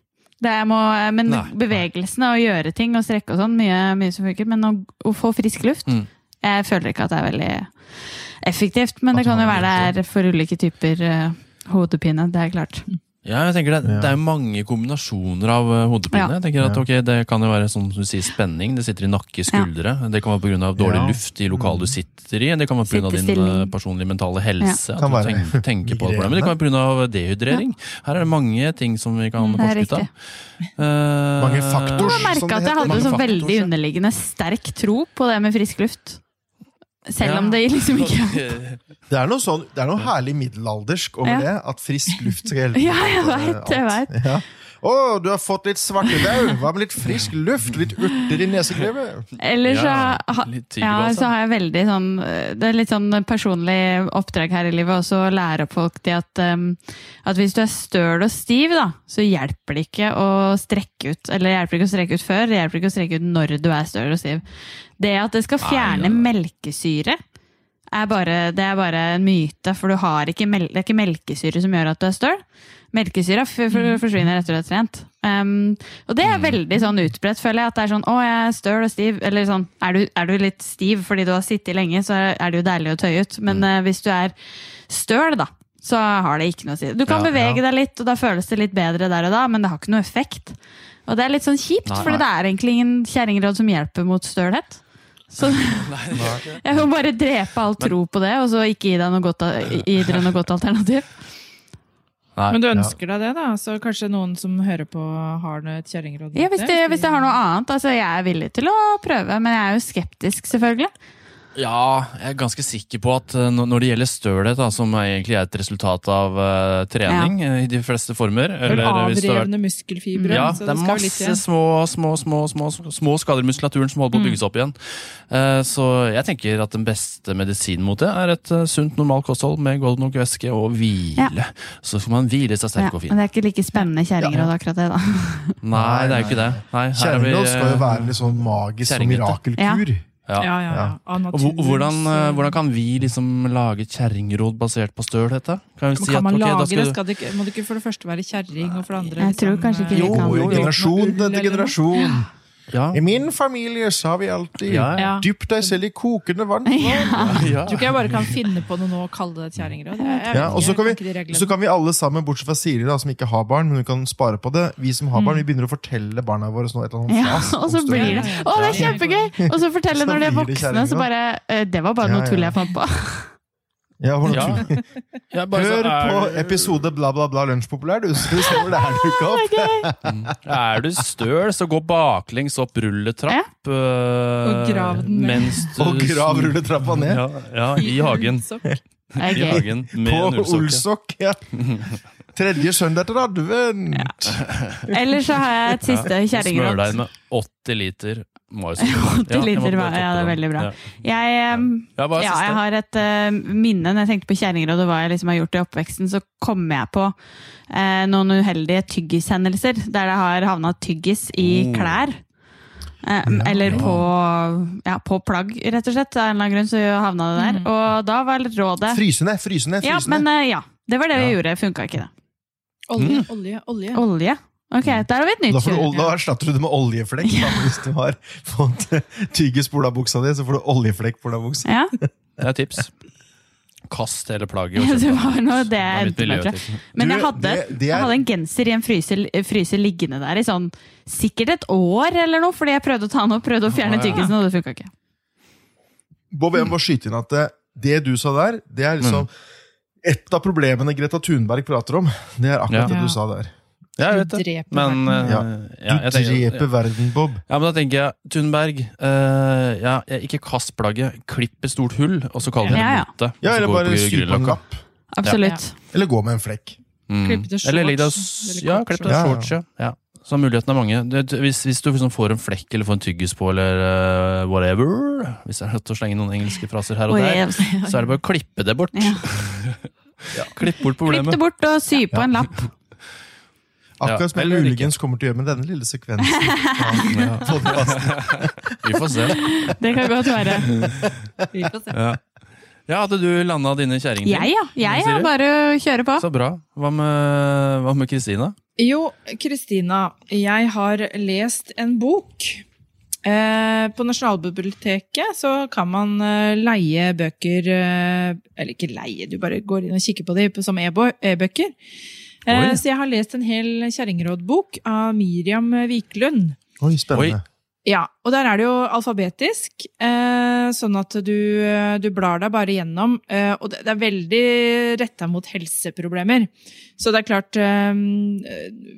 Speaker 4: Det må, men
Speaker 3: Nei.
Speaker 4: bevegelsene og gjøre ting og strekke og sånn, mye, mye som funker. Men å, å få frisk luft
Speaker 3: Mm.
Speaker 4: Jeg føler ikke at det er veldig effektivt, men det kan jo være det er for ulike typer eh, hodepine. Det er klart.
Speaker 3: Ja, jeg tenker det, det er jo mange kombinasjoner av eh, hodepine.
Speaker 4: Ja.
Speaker 3: Jeg tenker at ok, Det kan jo være sånn som du sier, spenning. Det sitter i nakke, skuldre. Det kan være pga. dårlig
Speaker 2: Ja.
Speaker 3: luft i lokalet du sitter i. Det kan være pga. din eh, personlige mentale helse. At
Speaker 2: Kan
Speaker 3: du tenker, tenker på det. problemet. det kan være pga. dehydrering. Her er det mange ting som vi kan forske ut av. Eh,
Speaker 2: Mange faktorer.
Speaker 4: Jeg merka
Speaker 2: som det
Speaker 4: at jeg hadde så veldig underliggende sterk tro på det med frisk luft. Selv
Speaker 3: Ja.
Speaker 4: om det liksom ikke
Speaker 2: Det er noe, sånn, det er noe herlig middelaldersk over
Speaker 4: Ja.
Speaker 2: det. At frisk luft skal hjelpe.
Speaker 4: Ja, jeg vet, jeg vet.
Speaker 2: Ja. Å, du har fått litt svartedaud. Hva med litt frisk luft? Litt urter i nesegrevet?
Speaker 4: Eller så,
Speaker 3: Ja,
Speaker 4: ha, ja, så har jeg veldig sånn Det er litt sånn personlig oppdrag her i livet også å lære opp folk til at, um, at hvis du er støl og stiv, da, så hjelper det ikke å strekke ut. Eller det hjelper ikke å strekke ut før, det hjelper ikke å strekke ut når du er støl og stiv. Det at det skal fjerne melkesyre, er bare, det er bare en myte, for du har ikke mel det er ikke melkesyre som gjør at du er støl. Melkesyra f forsvinner etter du har trent. Um, og det er veldig sånn utbredt, føler jeg. At det er sånn 'Å, jeg er støl og stiv'. Eller sånn, er du, er du litt stiv fordi du har sittet lenge, så er det jo deilig å tøye ut. Men uh, hvis du er støl, da, så har det ikke noe å si. Du kan
Speaker 3: Ja,
Speaker 4: bevege deg litt, og da føles det litt bedre der og da, men det har ikke noe effekt. Og det er litt sånn kjipt, for det er egentlig ingen kjerringråd som hjelper mot stølhet. Så jeg må bare drepe all tro på det, og så ikke gi deg noe godt, gi dere noe godt alternativ.
Speaker 3: Nei.
Speaker 1: Men du ønsker deg det, da? Så kanskje noen som hører på, har et kjerringråd?
Speaker 4: Ja, hvis, det, hvis jeg har noe annet. Altså, jeg er villig til å prøve, men jeg er jo skeptisk, selvfølgelig.
Speaker 3: Ja, jeg er ganske sikker på at eh, når det gjelder stølhet, som egentlig er et resultat av uh, trening ja. i de fleste former eller
Speaker 1: avrevne muskelfibre.
Speaker 3: Ja, det er masse små, små, små, små, små skader i muskulaturen som holder på å bygges opp igjen. Uh, Så jeg tenker at den beste medisinen mot det er et uh, sunt, normalt kosthold med golden væske og hvile. Så får man hvile seg
Speaker 4: Ja,
Speaker 3: sterk og
Speaker 4: men det er ikke like spennende kjerringråd, akkurat det, da.
Speaker 3: Nei, det er jo ikke det. Er
Speaker 2: Kjerringråd skal jo
Speaker 3: eh,
Speaker 2: være litt sånn magisk og
Speaker 3: mirakelkur.
Speaker 2: mirakelkur.
Speaker 3: Ja.
Speaker 1: Ja, ja, ja.
Speaker 3: Og
Speaker 1: naturens,
Speaker 3: hvordan, eh,
Speaker 1: eh,
Speaker 3: hvordan kan vi liksom lage kjerringråd basert på stølhet? Kan si
Speaker 1: kan
Speaker 3: at
Speaker 1: man
Speaker 3: ok, da
Speaker 1: lage
Speaker 3: skal
Speaker 1: det? Skal det må det ikke for det første være kjerring, og for det andre
Speaker 4: Jeg tror
Speaker 1: liksom,
Speaker 4: kanskje ikke
Speaker 1: eh.
Speaker 2: Jo, jo, generasjon etter generasjon.
Speaker 3: Ja.
Speaker 2: I min familie så har vi alltid
Speaker 3: Ja,
Speaker 1: Ja.
Speaker 2: dypp deg selv i kokende vann.
Speaker 3: ja.
Speaker 1: Tror ikke jeg bare kan finne på noe nå og kalle det vet
Speaker 2: Ja, og så kan, vi, så kan vi alle sammen, bortsett fra Siri, da, som ikke har barn, men hun kan spare på det. Vi som har barn, vi
Speaker 1: Mm.
Speaker 2: begynner å fortelle barna våre sånn et eller annet
Speaker 4: Ja, og så blir det Å, det er kjempegøy! Og så fortelle når de er voksne, så bare eh, Det var bare
Speaker 2: Ja,
Speaker 4: noe
Speaker 2: ja.
Speaker 4: tull jeg fant på.
Speaker 2: Ja, for noe
Speaker 3: Ja.
Speaker 2: tull.
Speaker 3: Ja,
Speaker 2: Hør på episode bla, bla, bla lunsjpopulær, du. Så ser hvor det er dukka opp.
Speaker 3: Er du støl, så gå baklengs opp rulletrapp. øh,
Speaker 1: Og grav den ned.
Speaker 3: mens du
Speaker 2: Og grav rulletrappa ned.
Speaker 3: Ja, ja, i hagen. I hagen med
Speaker 2: På. Olsok. Ja. Tredje søndag etter advent.
Speaker 4: Eller så har jeg et siste
Speaker 3: Smør deg med 80 liter maissuppe.
Speaker 4: 80 liter, ja, det er veldig bra. Jeg, em,
Speaker 3: Ja,
Speaker 4: ja, jeg har et uh, minne når jeg tenkte på kjerringråd og hva jeg liksom har gjort i oppveksten, så kom jeg på uh, noen uheldige tyggishendelser der det har havna tyggis i
Speaker 3: Oh.
Speaker 4: klær. Eh, eller på, ja, på plagg, rett og slett. Av en eller annen grunn så havna det der. Og da var rådet
Speaker 2: Fryse ned, fryse ned,
Speaker 4: Ja, men eh, ja. Det var det vi gjorde. Funka ikke det.
Speaker 1: Olje, olje, olje.
Speaker 4: Olje. Ok, der har vi et
Speaker 2: Da,
Speaker 4: nytt
Speaker 2: du,
Speaker 4: kjør.
Speaker 2: ol- da erstatter du det med oljeflekk. Da. Hvis du har fått eh, tyggis på di, så får du oljeflekk på buksa.
Speaker 4: Ja,
Speaker 3: Det er et tips. Kast hele plagget. Ja,
Speaker 4: det var noe det
Speaker 3: Det
Speaker 4: jeg
Speaker 3: er
Speaker 4: endte med, jeg. Men
Speaker 2: Du,
Speaker 4: jeg hadde,
Speaker 2: det- det er-
Speaker 4: jeg hadde en genser i en fryser, fryser, liggende der i sånn sikkert et år eller noe, fordi jeg prøvde å ta den opp, prøvde å fjerne
Speaker 3: Ja, ja.
Speaker 4: tyggisen, og det funka ikke.
Speaker 2: Bob, jeg må skyte inn at det, det du sa der, det er liksom Et av problemene Greta Thunberg prater om, det er akkurat
Speaker 3: Ja.
Speaker 2: det du sa der.
Speaker 3: Ja, jeg vet
Speaker 1: Du
Speaker 3: det.
Speaker 1: dreper
Speaker 3: Men,
Speaker 1: verden.
Speaker 3: eh,
Speaker 2: Ja.
Speaker 3: ja,
Speaker 2: Du
Speaker 3: tenker-
Speaker 2: dreper verden, Bob.
Speaker 3: Ja, men da tenker jeg, Thunberg, uh, ja, ikke kast plagget, klipp et stort hull, og så kall det
Speaker 4: Ja, ja.
Speaker 3: en mote.
Speaker 2: Ja, Eller bare sy på en
Speaker 3: kapp.
Speaker 2: lapp.
Speaker 4: Absolutt.
Speaker 2: Eller gå med en flekk.
Speaker 3: Mm.
Speaker 1: Klipp til
Speaker 3: Eller
Speaker 1: shorts,
Speaker 3: Ja, klipp
Speaker 1: kort
Speaker 2: shorts.
Speaker 3: ja. ja. Så muligheten er mange. Hvis, hvis du liksom får en flekk eller får en tyggis på, eller uh, whatever Hvis jeg er nødt til å slenge noen engelske fraser her og der, så er det bare å klippe det bort.
Speaker 4: Ja.
Speaker 3: Klipp bort
Speaker 4: Klipp det bort og sy på en lapp.
Speaker 2: Akkurat
Speaker 3: Ja,
Speaker 2: som jeg muligens kommer til å gjøre med denne lille sekvensen.
Speaker 3: Ja. Vi får se.
Speaker 4: Det kan godt være.
Speaker 1: Vi får se.
Speaker 3: Ja, ja hadde du landa dine kjerringer?
Speaker 4: Jeg, ja. Jeg er bare kjøre på.
Speaker 3: Så bra. Hva med Kristina?
Speaker 1: Jo, Kristina, jeg har lest en bok. Eh, på Nasjonalbiblioteket så kan man eh, leie bøker eh, Eller ikke leie, du bare går inn og kikker på dem som e-bøker. e-bøker. Eh,
Speaker 3: Oi.
Speaker 1: så jeg har lest en hel kjerringrådbok av Miriam Wiklund.
Speaker 2: Oi, spennende.
Speaker 1: Ja, og der er det jo alfabetisk, eh, sånn at du, du blar deg bare gjennom. Eh, og det, det er veldig retta mot helseproblemer. Så det er klart eh,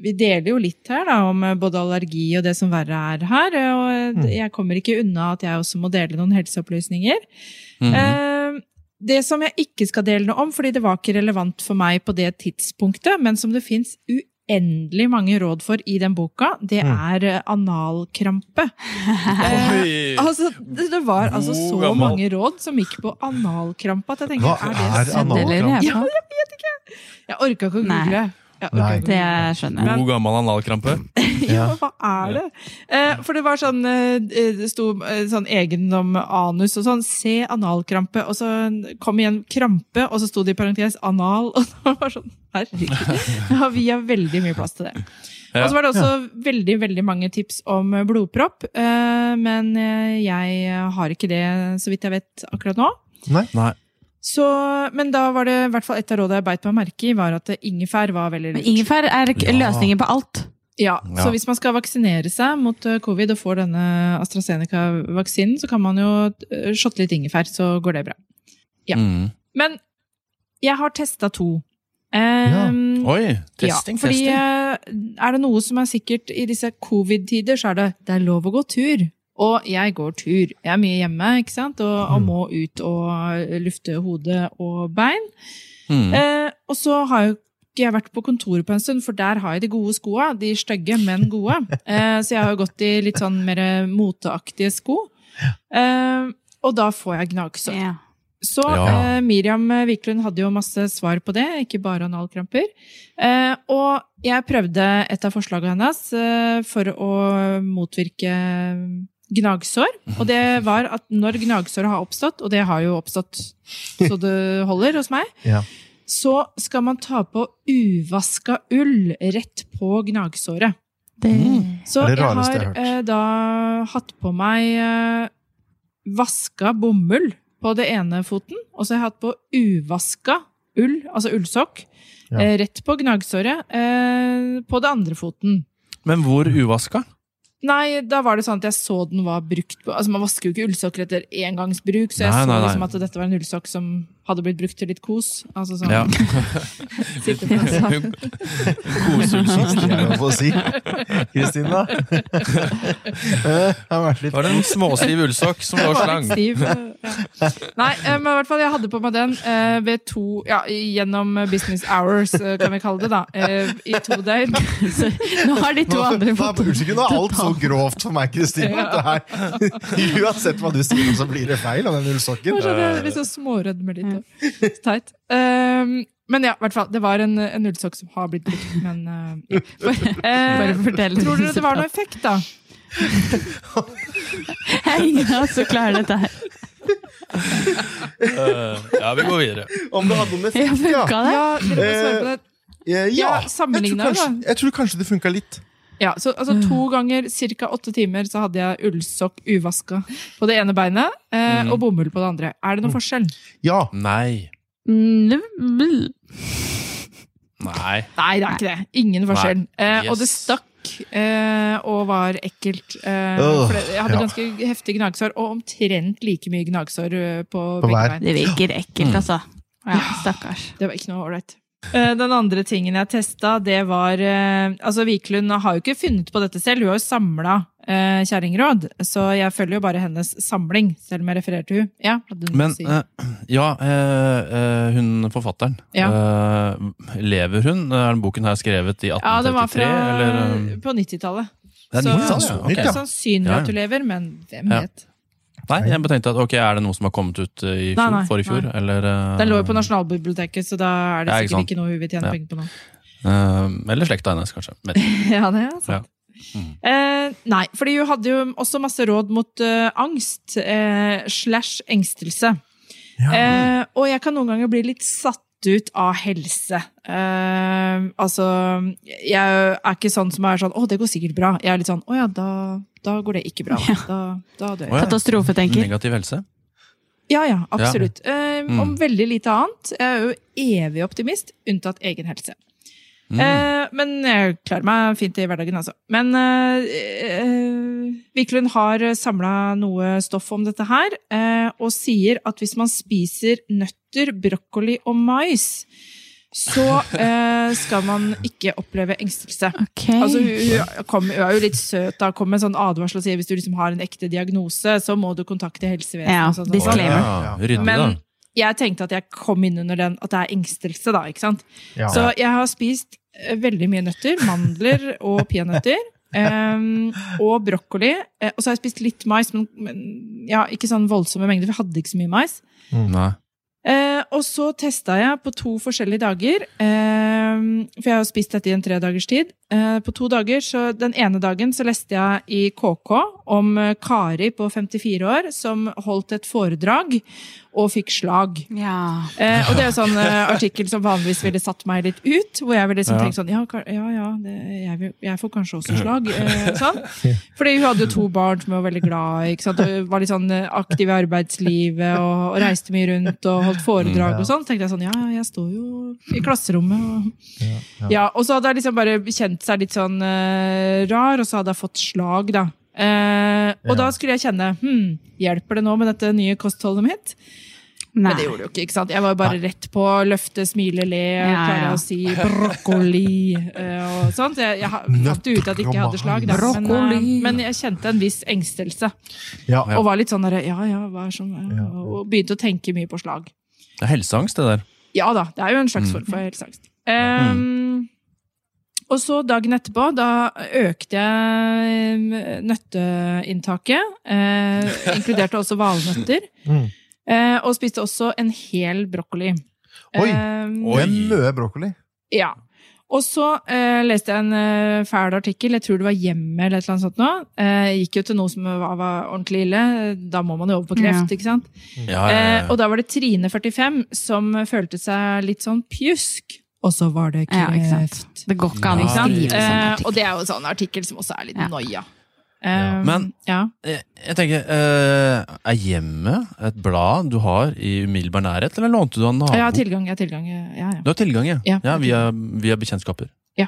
Speaker 1: Vi deler jo litt her da, om både allergi og det som verre er her. Og jeg kommer ikke unna at jeg også må dele noen helseopplysninger.
Speaker 3: Mm
Speaker 1: Eh, det som jeg ikke skal dele noe om, fordi det var ikke relevant for meg på det tidspunktet, men som det fins uendelig mange råd for i den boka, det
Speaker 2: Mm.
Speaker 1: er eh, analkrampe. Eh,
Speaker 3: Oi.
Speaker 1: altså, det var altså så mange råd som gikk på analkrampe at jeg tenker,
Speaker 2: Hva
Speaker 1: er det
Speaker 2: er
Speaker 1: sant?
Speaker 2: Ja,
Speaker 4: jeg
Speaker 1: vet
Speaker 4: ikke!
Speaker 1: Jeg orka ikke å google.
Speaker 2: Nei.
Speaker 1: Ikke okay.
Speaker 4: Det skjønner jeg.
Speaker 3: God gammel analkrampe.
Speaker 1: Ja, hva er det? Eh, for det var sånn eh, Det sto eh, sånn egen om anus og sånn. Se analkrampe. Og så kom igjen krampe, og så sto det i parentes anal. Og det var sånn Herregud. Ja, vi har veldig mye plass til det.
Speaker 3: Ja.
Speaker 1: Og så var det også veldig veldig mange tips om blodpropp. Eh, men eh, jeg har ikke det, så vidt jeg vet, akkurat nå.
Speaker 2: Nei?
Speaker 3: Nei.
Speaker 1: Så, men da var det i hvert fall et av rådene jeg beit meg merke i, var at ingefær var veldig
Speaker 4: Men
Speaker 1: lurt.
Speaker 4: ingefær er
Speaker 3: Ja.
Speaker 4: løsningen på alt.
Speaker 1: Ja,
Speaker 3: Ja.
Speaker 1: så hvis man skal vaksinere seg mot eh, covid og får denne AstraZeneca-vaksinen, så kan man jo eh, shotte litt ingefær, så går det bra. Ja.
Speaker 3: Mm.
Speaker 1: Men jeg har testa to. Um,
Speaker 3: Oi, testing,
Speaker 1: ja, fordi
Speaker 3: testing.
Speaker 1: eh, er det noe som er sikkert i disse covid-tider, så er det det er lov å gå tur. Og jeg går tur. Jeg er mye hjemme ikke sant? Og, og
Speaker 2: Mm.
Speaker 1: må ut og lufte hode og bein.
Speaker 3: Mm.
Speaker 1: Eh, og så har jo ikke jeg vært på kontoret på en stund, for der har jeg de gode skoa. De stygge, men gode. Eh, så jeg har jo gått i litt sånn mer moteaktige sko. Eh, og da får jeg gnagsår.
Speaker 4: Yeah.
Speaker 1: Så
Speaker 3: Ja.
Speaker 1: eh, Miriam Wiklund hadde jo masse svar på det, ikke bare analkramper. Eh, og jeg prøvde et av forslagene hennes eh, for å motvirke gnagsår. Og det var at når gnagsåret har oppstått, og det har jo oppstått så det holder hos meg,
Speaker 2: Ja.
Speaker 1: så skal man ta på uvaska ull rett på gnagsåret.
Speaker 4: Det,
Speaker 1: Så
Speaker 2: Det det
Speaker 1: jeg har
Speaker 2: jeg har
Speaker 1: eh, da hatt på meg eh, vaska bomull på det ene foten, og så har jeg hatt på uvaska ull, altså ullsokk,
Speaker 2: Ja.
Speaker 1: eh, rett på gnagsåret eh, på det andre foten.
Speaker 3: Men hvor uvaska?
Speaker 1: Nei, da var det sånn at jeg så den var brukt på Altså Man vasker jo ikke ullsokker etter engangsbruk, så jeg
Speaker 3: Nei,
Speaker 1: så
Speaker 3: nei, nei.
Speaker 1: liksom at dette var en ullsokk som hadde blitt brukt til litt kos. Altså sånn
Speaker 3: Ja.
Speaker 1: Koseullsokk,
Speaker 3: Kosullsokk.
Speaker 2: jeg få si. Kristina? Eh, Det har vært litt
Speaker 3: Var det en småstiv ullsokk som lå slang?
Speaker 1: Nei, eh, men i hvert fall jeg hadde på meg den eh, ved to Ja, gjennom business hours, kan vi kalle det, da. I to døgn.
Speaker 4: så, nå har de to andre fått
Speaker 2: Unnskyld, nå er alt så grovt for meg, Kristine. at det her- Uansett hva du sier, så blir det feil av den ullsokken.
Speaker 1: Jeg jeg litt. teit. Um, men ja, i hvert fall. Det var en, en ullsokk som har blitt brukt, men uh, ja.
Speaker 4: Bare
Speaker 1: Eh. Tror dere det var noe effekt, da?
Speaker 4: Ingen av oss som klarer dette her.
Speaker 3: Uh, ja, vi går videre.
Speaker 2: Om det hadde noe
Speaker 4: med
Speaker 2: effekt, ja.
Speaker 4: funka det?
Speaker 1: Ja, det.
Speaker 2: Eh, Ja,
Speaker 1: Ja,
Speaker 2: jeg, tror kanskje, jeg tror kanskje det funka litt.
Speaker 1: Ja, så altså, To ganger ca. åtte timer så hadde jeg ullsokk uvaska på det ene beinet eh,
Speaker 3: Mm.
Speaker 1: og bomull på det andre. Er det noen forskjell?
Speaker 2: Ja.
Speaker 3: Nei.
Speaker 4: Mm,
Speaker 3: Nei.
Speaker 1: Nei, det er ikke det. Ingen forskjell. Eh,
Speaker 3: Yes.
Speaker 1: Og det stakk eh, og var ekkelt. Eh,
Speaker 2: oh,
Speaker 1: for det, jeg hadde
Speaker 2: ja.
Speaker 1: ganske heftige gnagsår, og omtrent like mye gnagsår eh, på,
Speaker 2: På
Speaker 1: begge bein.
Speaker 4: Det virker ekkelt,
Speaker 3: Mm.
Speaker 4: altså. Ja, stakkars.
Speaker 1: Det var ikke noe ålreit. Eh, Den andre tingen jeg testa, det var eh, Altså, Wiklund har jo ikke funnet på dette selv, hun har jo samla eh, kjerringråd. Så jeg følger jo bare hennes samling, selv om jeg refererer til hun. Ja,
Speaker 3: Men
Speaker 1: si.
Speaker 3: eh, ja, eh, eh, hun forfatteren. Eh, lever hun? Er den boken her skrevet i 1833?
Speaker 1: ja, den var fra
Speaker 3: eller,
Speaker 1: på 90-tallet.
Speaker 3: det er
Speaker 1: så-
Speaker 3: 90-tallet,
Speaker 2: så
Speaker 3: okay.
Speaker 2: nytt,
Speaker 3: ok.
Speaker 1: Sannsynlig
Speaker 3: Ja, ja.
Speaker 1: at hun lever, men hvem
Speaker 3: Ja.
Speaker 1: vet?
Speaker 3: Nei, jeg tenkte at ok, er det noe som har kommet ut i i
Speaker 1: Nei, nei, for
Speaker 3: forrige fjor?
Speaker 1: nei.
Speaker 3: Eller, uh,
Speaker 1: Den lå jo på Nasjonalbiblioteket, så da er det
Speaker 3: Ja, ikke
Speaker 1: sikkert ikke noe hun vil tjene
Speaker 3: Ja.
Speaker 1: penger på nå.
Speaker 3: Uh, eller slekta hennes, kanskje.
Speaker 1: Ja, det er sant.
Speaker 3: Ja. Mm.
Speaker 1: Eh, nei, fordi hun hadde jo også masse råd mot uh, angst eh, slash engstelse.
Speaker 2: Ja.
Speaker 1: Eh, og jeg kan noen ganger bli litt satt ut av helse. Uh, altså, jeg er ikke sånn som er sånn 'Å, det går sikkert bra'. Jeg er litt sånn 'Å ja, da, da går det ikke bra'.
Speaker 4: Ja.
Speaker 1: Da, da dør jeg.
Speaker 3: Oh, ja.
Speaker 4: Katastrofetenker.
Speaker 3: negativ helse?
Speaker 1: Ja, ja, absolutt. Ja.
Speaker 3: Mm.
Speaker 1: Om veldig lite annet. Jeg er jo evig optimist, unntatt egen helse.
Speaker 3: Mm.
Speaker 1: Eh, men jeg klarer meg fint i hverdagen, altså. Men eh, eh, Wiklund har samla noe stoff om dette her, eh, og sier at hvis man spiser nøtter, brokkoli og mais, så eh, skal man ikke oppleve engstelse.
Speaker 4: Ok.
Speaker 1: Altså, hun, kom, hun er jo litt søt da, kom med en sånn advarsel og sier hvis du liksom har en ekte diagnose, så må du kontakte helsevesenet.
Speaker 4: Ja,
Speaker 1: sånn, sånn.
Speaker 4: disclaimer.
Speaker 3: ja.
Speaker 1: Men jeg tenkte at jeg kom inn under den at det er engstelse, da. ikke sant?
Speaker 2: Ja.
Speaker 1: Så jeg har spist eh, veldig mye nøtter. Mandler og peanøtter. Um, og brokkoli. Eh, og så har jeg spist litt mais, men, men ja, ikke sånn voldsomme mengder, for jeg hadde ikke så mye mais.
Speaker 3: Nei.
Speaker 1: Eh, og så testa jeg på to forskjellige dager, eh, for jeg har jo spist dette i en tre dagers tid. Eh, på to dager, så Den ene dagen så leste jeg i KK om eh, Kari på 54 år som holdt et foredrag og fikk slag.
Speaker 4: Ja.
Speaker 1: Eh, og det er sånn eh, artikkel som vanligvis ville satt meg litt ut. Hvor jeg ville liksom
Speaker 3: Ja.
Speaker 1: tenkt sånn Ja, ja, ja det, jeg, vil- jeg får kanskje også slag. Eh, sånn. Fordi hun hadde jo to barn som hun var veldig glad i. Og var litt sånn aktiv i arbeidslivet og, og reiste mye rundt og holdt foredrag
Speaker 2: Mm,
Speaker 1: og sånn. Så tenkte jeg sånn Ja, jeg står jo i klasserommet. Og,
Speaker 2: Ja,
Speaker 1: og så hadde jeg liksom bare kjent seg litt sånn uh, rar, og så hadde jeg fått slag, da. Uh, og da skulle jeg kjenne hm, Hjelper det nå med dette nye kostholdet mitt?
Speaker 4: Nei.
Speaker 1: Men det gjorde du ikke. ikke sant? Jeg var bare rett på løfte, smile, le,
Speaker 4: Ja,
Speaker 1: klare
Speaker 4: ja.
Speaker 1: å si brokkoli eh, og sånt. Jeg, jeg fant ut at jeg ikke hadde slag, da. Men, eh, men jeg kjente en viss engstelse.
Speaker 2: Ja,
Speaker 1: Og var litt sånn der, ja ja, hva er sånn
Speaker 2: Ja.
Speaker 1: Og begynte å tenke mye på slag.
Speaker 3: Det er helseangst, det der.
Speaker 1: Ja da, det er jo en slags form for helseangst. Um, Og så dagen etterpå, da økte jeg um, nøtteinntaket. Eh, inkluderte også valnøtter.
Speaker 2: Mm.
Speaker 1: Eh, og spiste også en hel brokkoli.
Speaker 2: Oi.
Speaker 1: Um,
Speaker 3: Oi.
Speaker 2: Det er mye brokkoli.
Speaker 1: ja. Og så eh, leste jeg en eh, fæl artikkel, jeg tror det var Hjemme eller et eller annet sånt nå. Eh, gikk jo til noe som var, var ordentlig ille. Da må man jo over på kreft,
Speaker 4: Ja.
Speaker 1: ikke sant?
Speaker 3: Ja, ja,
Speaker 1: Eh,
Speaker 3: ja.
Speaker 1: og da var det Trine 45 som følte seg litt sånn pjusk. Og så var det
Speaker 4: Ja, ikke sant.
Speaker 1: kreft.
Speaker 4: Det går ikke an å skrive sånn
Speaker 1: Eh,
Speaker 4: artikkel.
Speaker 1: og det er jo en sånn artikkel som også er litt
Speaker 4: Ja.
Speaker 1: noia.
Speaker 2: Ja.
Speaker 1: Eh,
Speaker 3: Men-
Speaker 1: ja.
Speaker 3: Jeg, jeg tenker, uh, Er hjemmet et blad du har i umiddelbar nærhet, eller lånte du av nabo?
Speaker 1: Jeg har tilgang, jeg har tilgang. Ja, ja.
Speaker 3: Du har tilgang, ja?
Speaker 1: Ja,
Speaker 3: ja via, via bekjentskaper?
Speaker 1: Ja.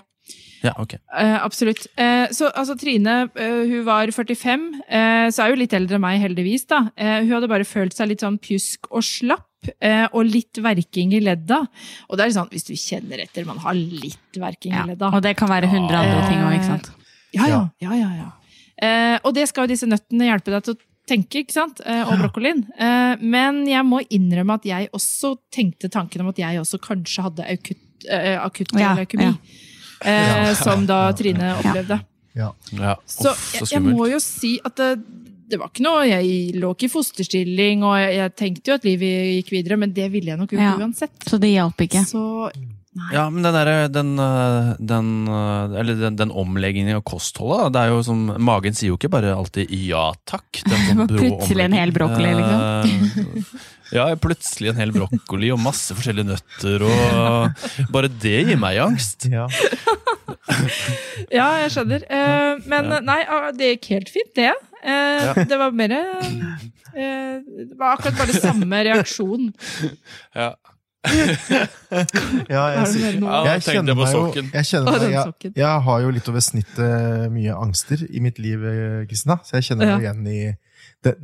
Speaker 3: Ja, ok.
Speaker 1: Eh, absolutt. Uh, så altså, Trine eh, hun var 45, eh, så er hun litt eldre enn meg, heldigvis. da. Eh, hun hadde bare følt seg litt sånn pjusk og slapp. eh, og litt verking i ledda. Og det er sånn, Hvis du kjenner etter, man har litt verking
Speaker 4: Ja.
Speaker 1: i ledda.
Speaker 4: Og det kan være hundre andre ting òg, ikke sant.
Speaker 1: Ja, ja. ja, ja, ja. Eh, og det skal jo disse nøttene hjelpe deg til å tenke, ikke sant? Eh, og brokkolien. Eh, men jeg må innrømme at jeg også tenkte tanken om at jeg også kanskje hadde akutt, eh, akutt
Speaker 4: Ja,
Speaker 1: leukemi.
Speaker 4: ja.
Speaker 1: Eh, som da Trine opplevde.
Speaker 2: Ja.
Speaker 3: Ja.
Speaker 1: Så
Speaker 3: Uff,
Speaker 1: jeg, jeg må jo si at det, det var ikke noe Jeg lå ikke i fosterstilling, og jeg, jeg tenkte jo at livet gikk videre, men det ville jeg nok gjort
Speaker 4: Ja.
Speaker 1: uansett.
Speaker 4: Så det hjalp ikke.
Speaker 1: Så nei.
Speaker 3: Ja, men den derre den, øh, den, øh, Eller den, den omleggingen av kostholdet, det er jo som Magen sier jo ikke bare alltid ja takk. Sånn
Speaker 4: plutselig en hel brokkoli, liksom.
Speaker 3: Eh, Ja, plutselig en hel brokkoli og masse forskjellige nøtter og Bare det gir meg angst.
Speaker 2: Ja.
Speaker 1: Ja, jeg skjønner. Eh, men
Speaker 3: Ja.
Speaker 1: nei, ah, det gikk helt fint, det. Eh, Det var mer eh, Det var akkurat bare samme reaksjon.
Speaker 3: Ja.
Speaker 2: Ja, jeg, jeg kjenner meg jo jeg, kjenner meg, jeg, jeg har jo litt over snittet mye angster i mitt liv, eh, Kristina. Så jeg kjenner meg igjen i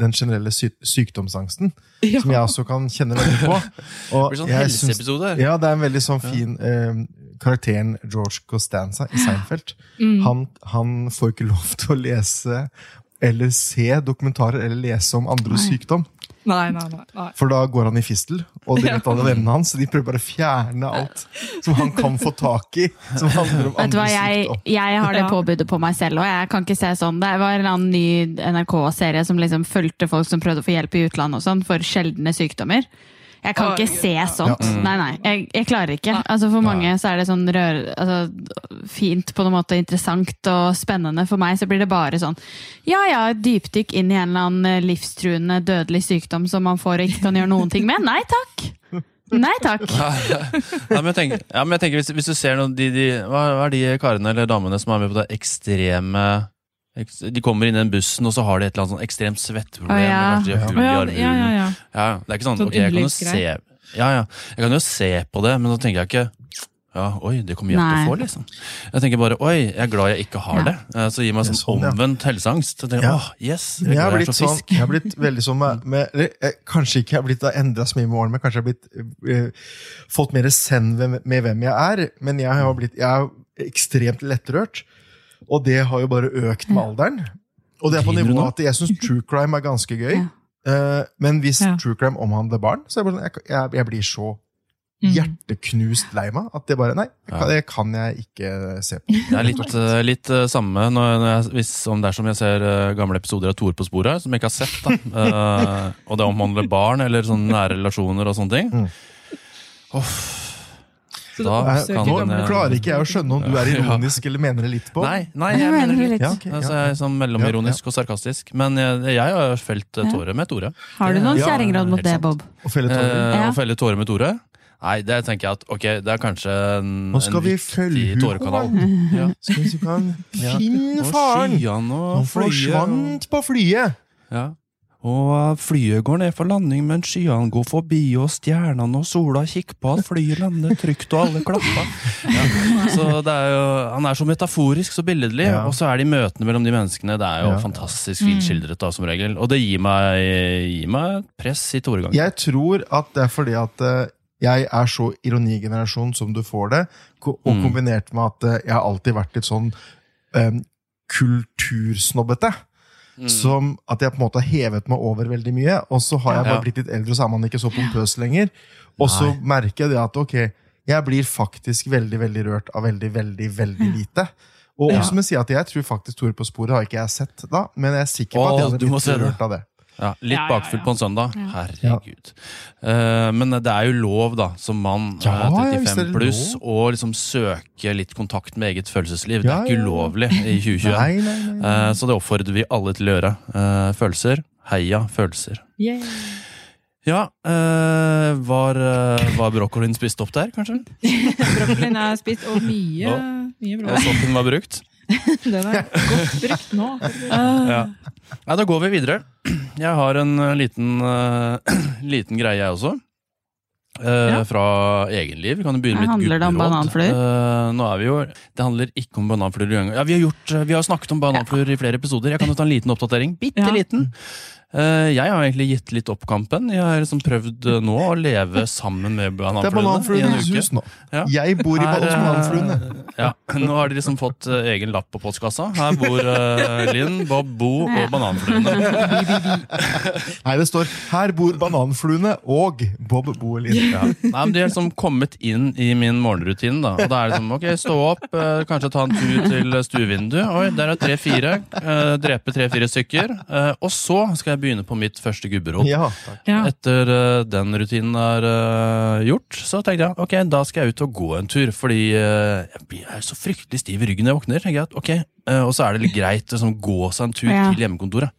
Speaker 2: den generelle sy sykdomsangsten,
Speaker 1: Ja.
Speaker 2: som jeg også kan kjenne veldig på. Og
Speaker 3: Det blir sånn helseepisode. her.
Speaker 2: Ja, det er en veldig sånn fin eh, Karakteren George Costanza i Seinfeld.
Speaker 1: Mm.
Speaker 2: Han, han får ikke lov til å lese eller se dokumentarer eller lese om andres sykdom.
Speaker 1: Nei, nei, nei. nei.
Speaker 2: For da går han i fistel, og de
Speaker 1: Ja.
Speaker 2: vet alle vennene hans. Så de prøver bare å fjerne alt som han kan få tak i. Som handler om
Speaker 4: Vet du hva, jeg, jeg har det påbudet på meg selv, òg. jeg kan ikke se sånn. Det var en annen ny NRK-serie som liksom fulgte folk som prøvde å få hjelp i utlandet og sånn, for sjeldne sykdommer. Jeg kan ikke se sånt.
Speaker 2: Ja.
Speaker 4: Nei, nei. Jeg, jeg klarer ikke. Altså For mange så er det sånn rør, altså, fint på noen måte, interessant og spennende. For meg så blir det bare sånn ja ja, dypdykk inn i en eller annen eh, livstruende dødelig sykdom som man får og ikke kan gjøre noen ting med. Nei takk! Nei takk.
Speaker 3: Ja, men jeg tenker, ja, men jeg tenker hvis, hvis du ser noen de, de, hva, hva er de karene eller damene som er med på det ekstreme eks- De kommer inn i den bussen, og så har de et eller annet sånn ekstremt svettproblem.
Speaker 4: Ah, ja.
Speaker 3: eller kanskje de har hull
Speaker 1: Å,
Speaker 3: i
Speaker 1: ja, ja, ja, ja.
Speaker 3: Ja, det er ikke sånn,
Speaker 1: Sånn
Speaker 3: ok, jeg kan jo se ja, ja. Jeg kan jo se på det, men så tenker jeg ikke ja, oi, det kommer hjelp å
Speaker 4: Nei.
Speaker 3: få, liksom. Jeg tenker bare oi, jeg er glad jeg ikke har
Speaker 4: Ja.
Speaker 3: det. Eh, Så gir meg sånn
Speaker 2: sånn, ja.
Speaker 3: omvendt helseangst. Så tenker jeg,
Speaker 2: Ja.
Speaker 3: åh, yes, jeg,
Speaker 2: jeg har blitt
Speaker 3: så
Speaker 2: sånn, jeg har blitt veldig sånn med, med eller, eh, Kanskje ikke jeg har blitt endra så mye med årene, men kanskje jeg har blitt øh, fått mer zen med, med hvem jeg er. Men jeg har blitt jeg er ekstremt lettrørt, og det har jo bare økt med alderen. Og det er på nivået at jeg syns true crime er ganske gøy.
Speaker 4: Ja.
Speaker 2: Eh, men hvis
Speaker 1: Ja.
Speaker 2: true crime omhandler barn, så er sånn, jeg, jeg, jeg blir så
Speaker 1: Mm.
Speaker 2: hjerteknust lei meg. At det bare Nei, det kan, jeg ikke se på.
Speaker 3: Det er litt, eh, litt eh, samme når, når jeg, hvis, om det er som jeg ser gamle episoder av Tore på sporet, som jeg ikke har sett. da. Eh, og det omhandler barn eller sånne nære relasjoner og sånne ting.
Speaker 2: Mm.
Speaker 3: Uff. Da kan
Speaker 2: Nå klarer ikke jeg å skjønne om du er ironisk eller mener det litt på.
Speaker 3: Nei, nei,
Speaker 4: Jeg
Speaker 3: jeg
Speaker 4: mener det
Speaker 3: litt.
Speaker 4: litt.
Speaker 2: Ja,
Speaker 3: Altså, jeg er sånn mellomironisk og sarkastisk. Men jeg, jeg har felt tårer med Tore.
Speaker 4: Har du noen
Speaker 2: Ja,
Speaker 4: kjerringråd mot det. Bob?
Speaker 3: Eh,
Speaker 4: Ja.
Speaker 3: Å felle tårer med Tore? Nei, det tenker jeg at ok, det er kanskje en,
Speaker 2: Nå skal
Speaker 3: en
Speaker 2: vi følge
Speaker 3: tårekanal. Ja.
Speaker 2: Skal vi
Speaker 3: Ja.
Speaker 2: Finn faren! Han forsvant på flyet!
Speaker 3: Ja. Og flyet går ned for landing, men skyene går forbi, og stjernene og sola kikker på at flyet lander trygt, og alle klapper. Ja. Så det er jo, han er så metaforisk, så billedlig,
Speaker 2: Ja.
Speaker 3: og så er de møtene mellom de menneskene Det er jo
Speaker 2: Ja.
Speaker 3: fantastisk fint skildret, da, som regel. Og det gir meg, gir meg press i toregang.
Speaker 2: Jeg tror at det er fordi at eh, jeg er så ironigenerasjon som du får det, og
Speaker 3: Mm.
Speaker 2: kombinert med at eh, jeg har alltid vært litt sånn um, kultursnobbete.
Speaker 3: Mm.
Speaker 2: Som at jeg på en måte har hevet meg over veldig mye, og så har jeg bare blitt litt eldre, og så er man ikke så pompøs lenger. Og så merker jeg det at ok, jeg blir faktisk veldig veldig rørt av veldig, veldig, veldig lite. Og
Speaker 3: Ja.
Speaker 2: også må jeg si at jeg tror faktisk Tore på sporet har ikke jeg sett da, men jeg er sikker på at jeg hadde blitt rørt av det.
Speaker 3: Ja, litt
Speaker 1: Ja, ja, ja.
Speaker 3: bakfull på en søndag.
Speaker 4: Ja.
Speaker 3: Herregud. Uh, men det er jo lov, da, som mann
Speaker 2: Ja,
Speaker 3: eh,
Speaker 2: ja, visst
Speaker 3: 35
Speaker 2: er
Speaker 3: pluss, å liksom søke litt kontakt med eget følelsesliv.
Speaker 2: Ja,
Speaker 3: det er ikke ulovlig i 2021.
Speaker 2: Nei, nei, nei. nei.
Speaker 3: Eh, så det oppfordrer vi alle til å gjøre. Eh, følelser. Heia følelser.
Speaker 1: Yeah.
Speaker 3: Ja, øh, var, øh, var brokkolien spist opp der, kanskje?
Speaker 1: Brokkolien er spist, og mye,
Speaker 3: Ja.
Speaker 1: mye
Speaker 3: Og
Speaker 1: bra.
Speaker 3: soppen var brukt?
Speaker 1: Den er godt brukt nå.
Speaker 3: Ja. Nei, da går vi videre. Jeg har en eh, liten, uh, liten greie, jeg også. Eh,
Speaker 1: Ja.
Speaker 3: Fra egenliv. Kan du begynne med et
Speaker 4: handler det om bananfluer.
Speaker 3: Nå er vi jo, det handler ikke om bananfluer. Ja, vi, har gjort, vi har snakket om bananfluer i flere episoder. Jeg kan jo ta en liten oppdatering. Bitte liten. Eh, jeg har egentlig gitt litt opp kampen. Jeg har liksom prøvd eh, nå å leve sammen med
Speaker 2: Det er
Speaker 3: bananfluene i en uke.
Speaker 2: hus nå.
Speaker 3: Ja.
Speaker 2: Jeg bor i
Speaker 3: Her, eh,
Speaker 2: bananfluene.
Speaker 3: Ja, Nå har de liksom fått egen lapp på postkassa. Her bor uh, Linn, Bob, Bo og bananfluene.
Speaker 2: Nei, det står 'Her bor bananfluene og Bob Boelin'.
Speaker 3: Ja. Nei, men De har liksom kommet inn i min morgenrutine. da Og da er det liksom, ok, Stå opp, kanskje ta en tur til stuevinduet. Oi, der er tre-fire. Eh, drepe tre-fire stykker. Eh, og så skal jeg begynne på mitt første gubberåd.
Speaker 2: Ja.
Speaker 1: Ja.
Speaker 3: Etter uh, den rutinen er uh, gjort, så tenkte jeg ok, da skal jeg ut og gå en tur. Fordi uh, jeg blir- er så fryktelig stiv i ryggen når jeg våkner. tenker jeg at ok, eh, Og så er det litt greit å liksom, gå seg en tur
Speaker 4: Ja.
Speaker 3: til hjemmekontoret.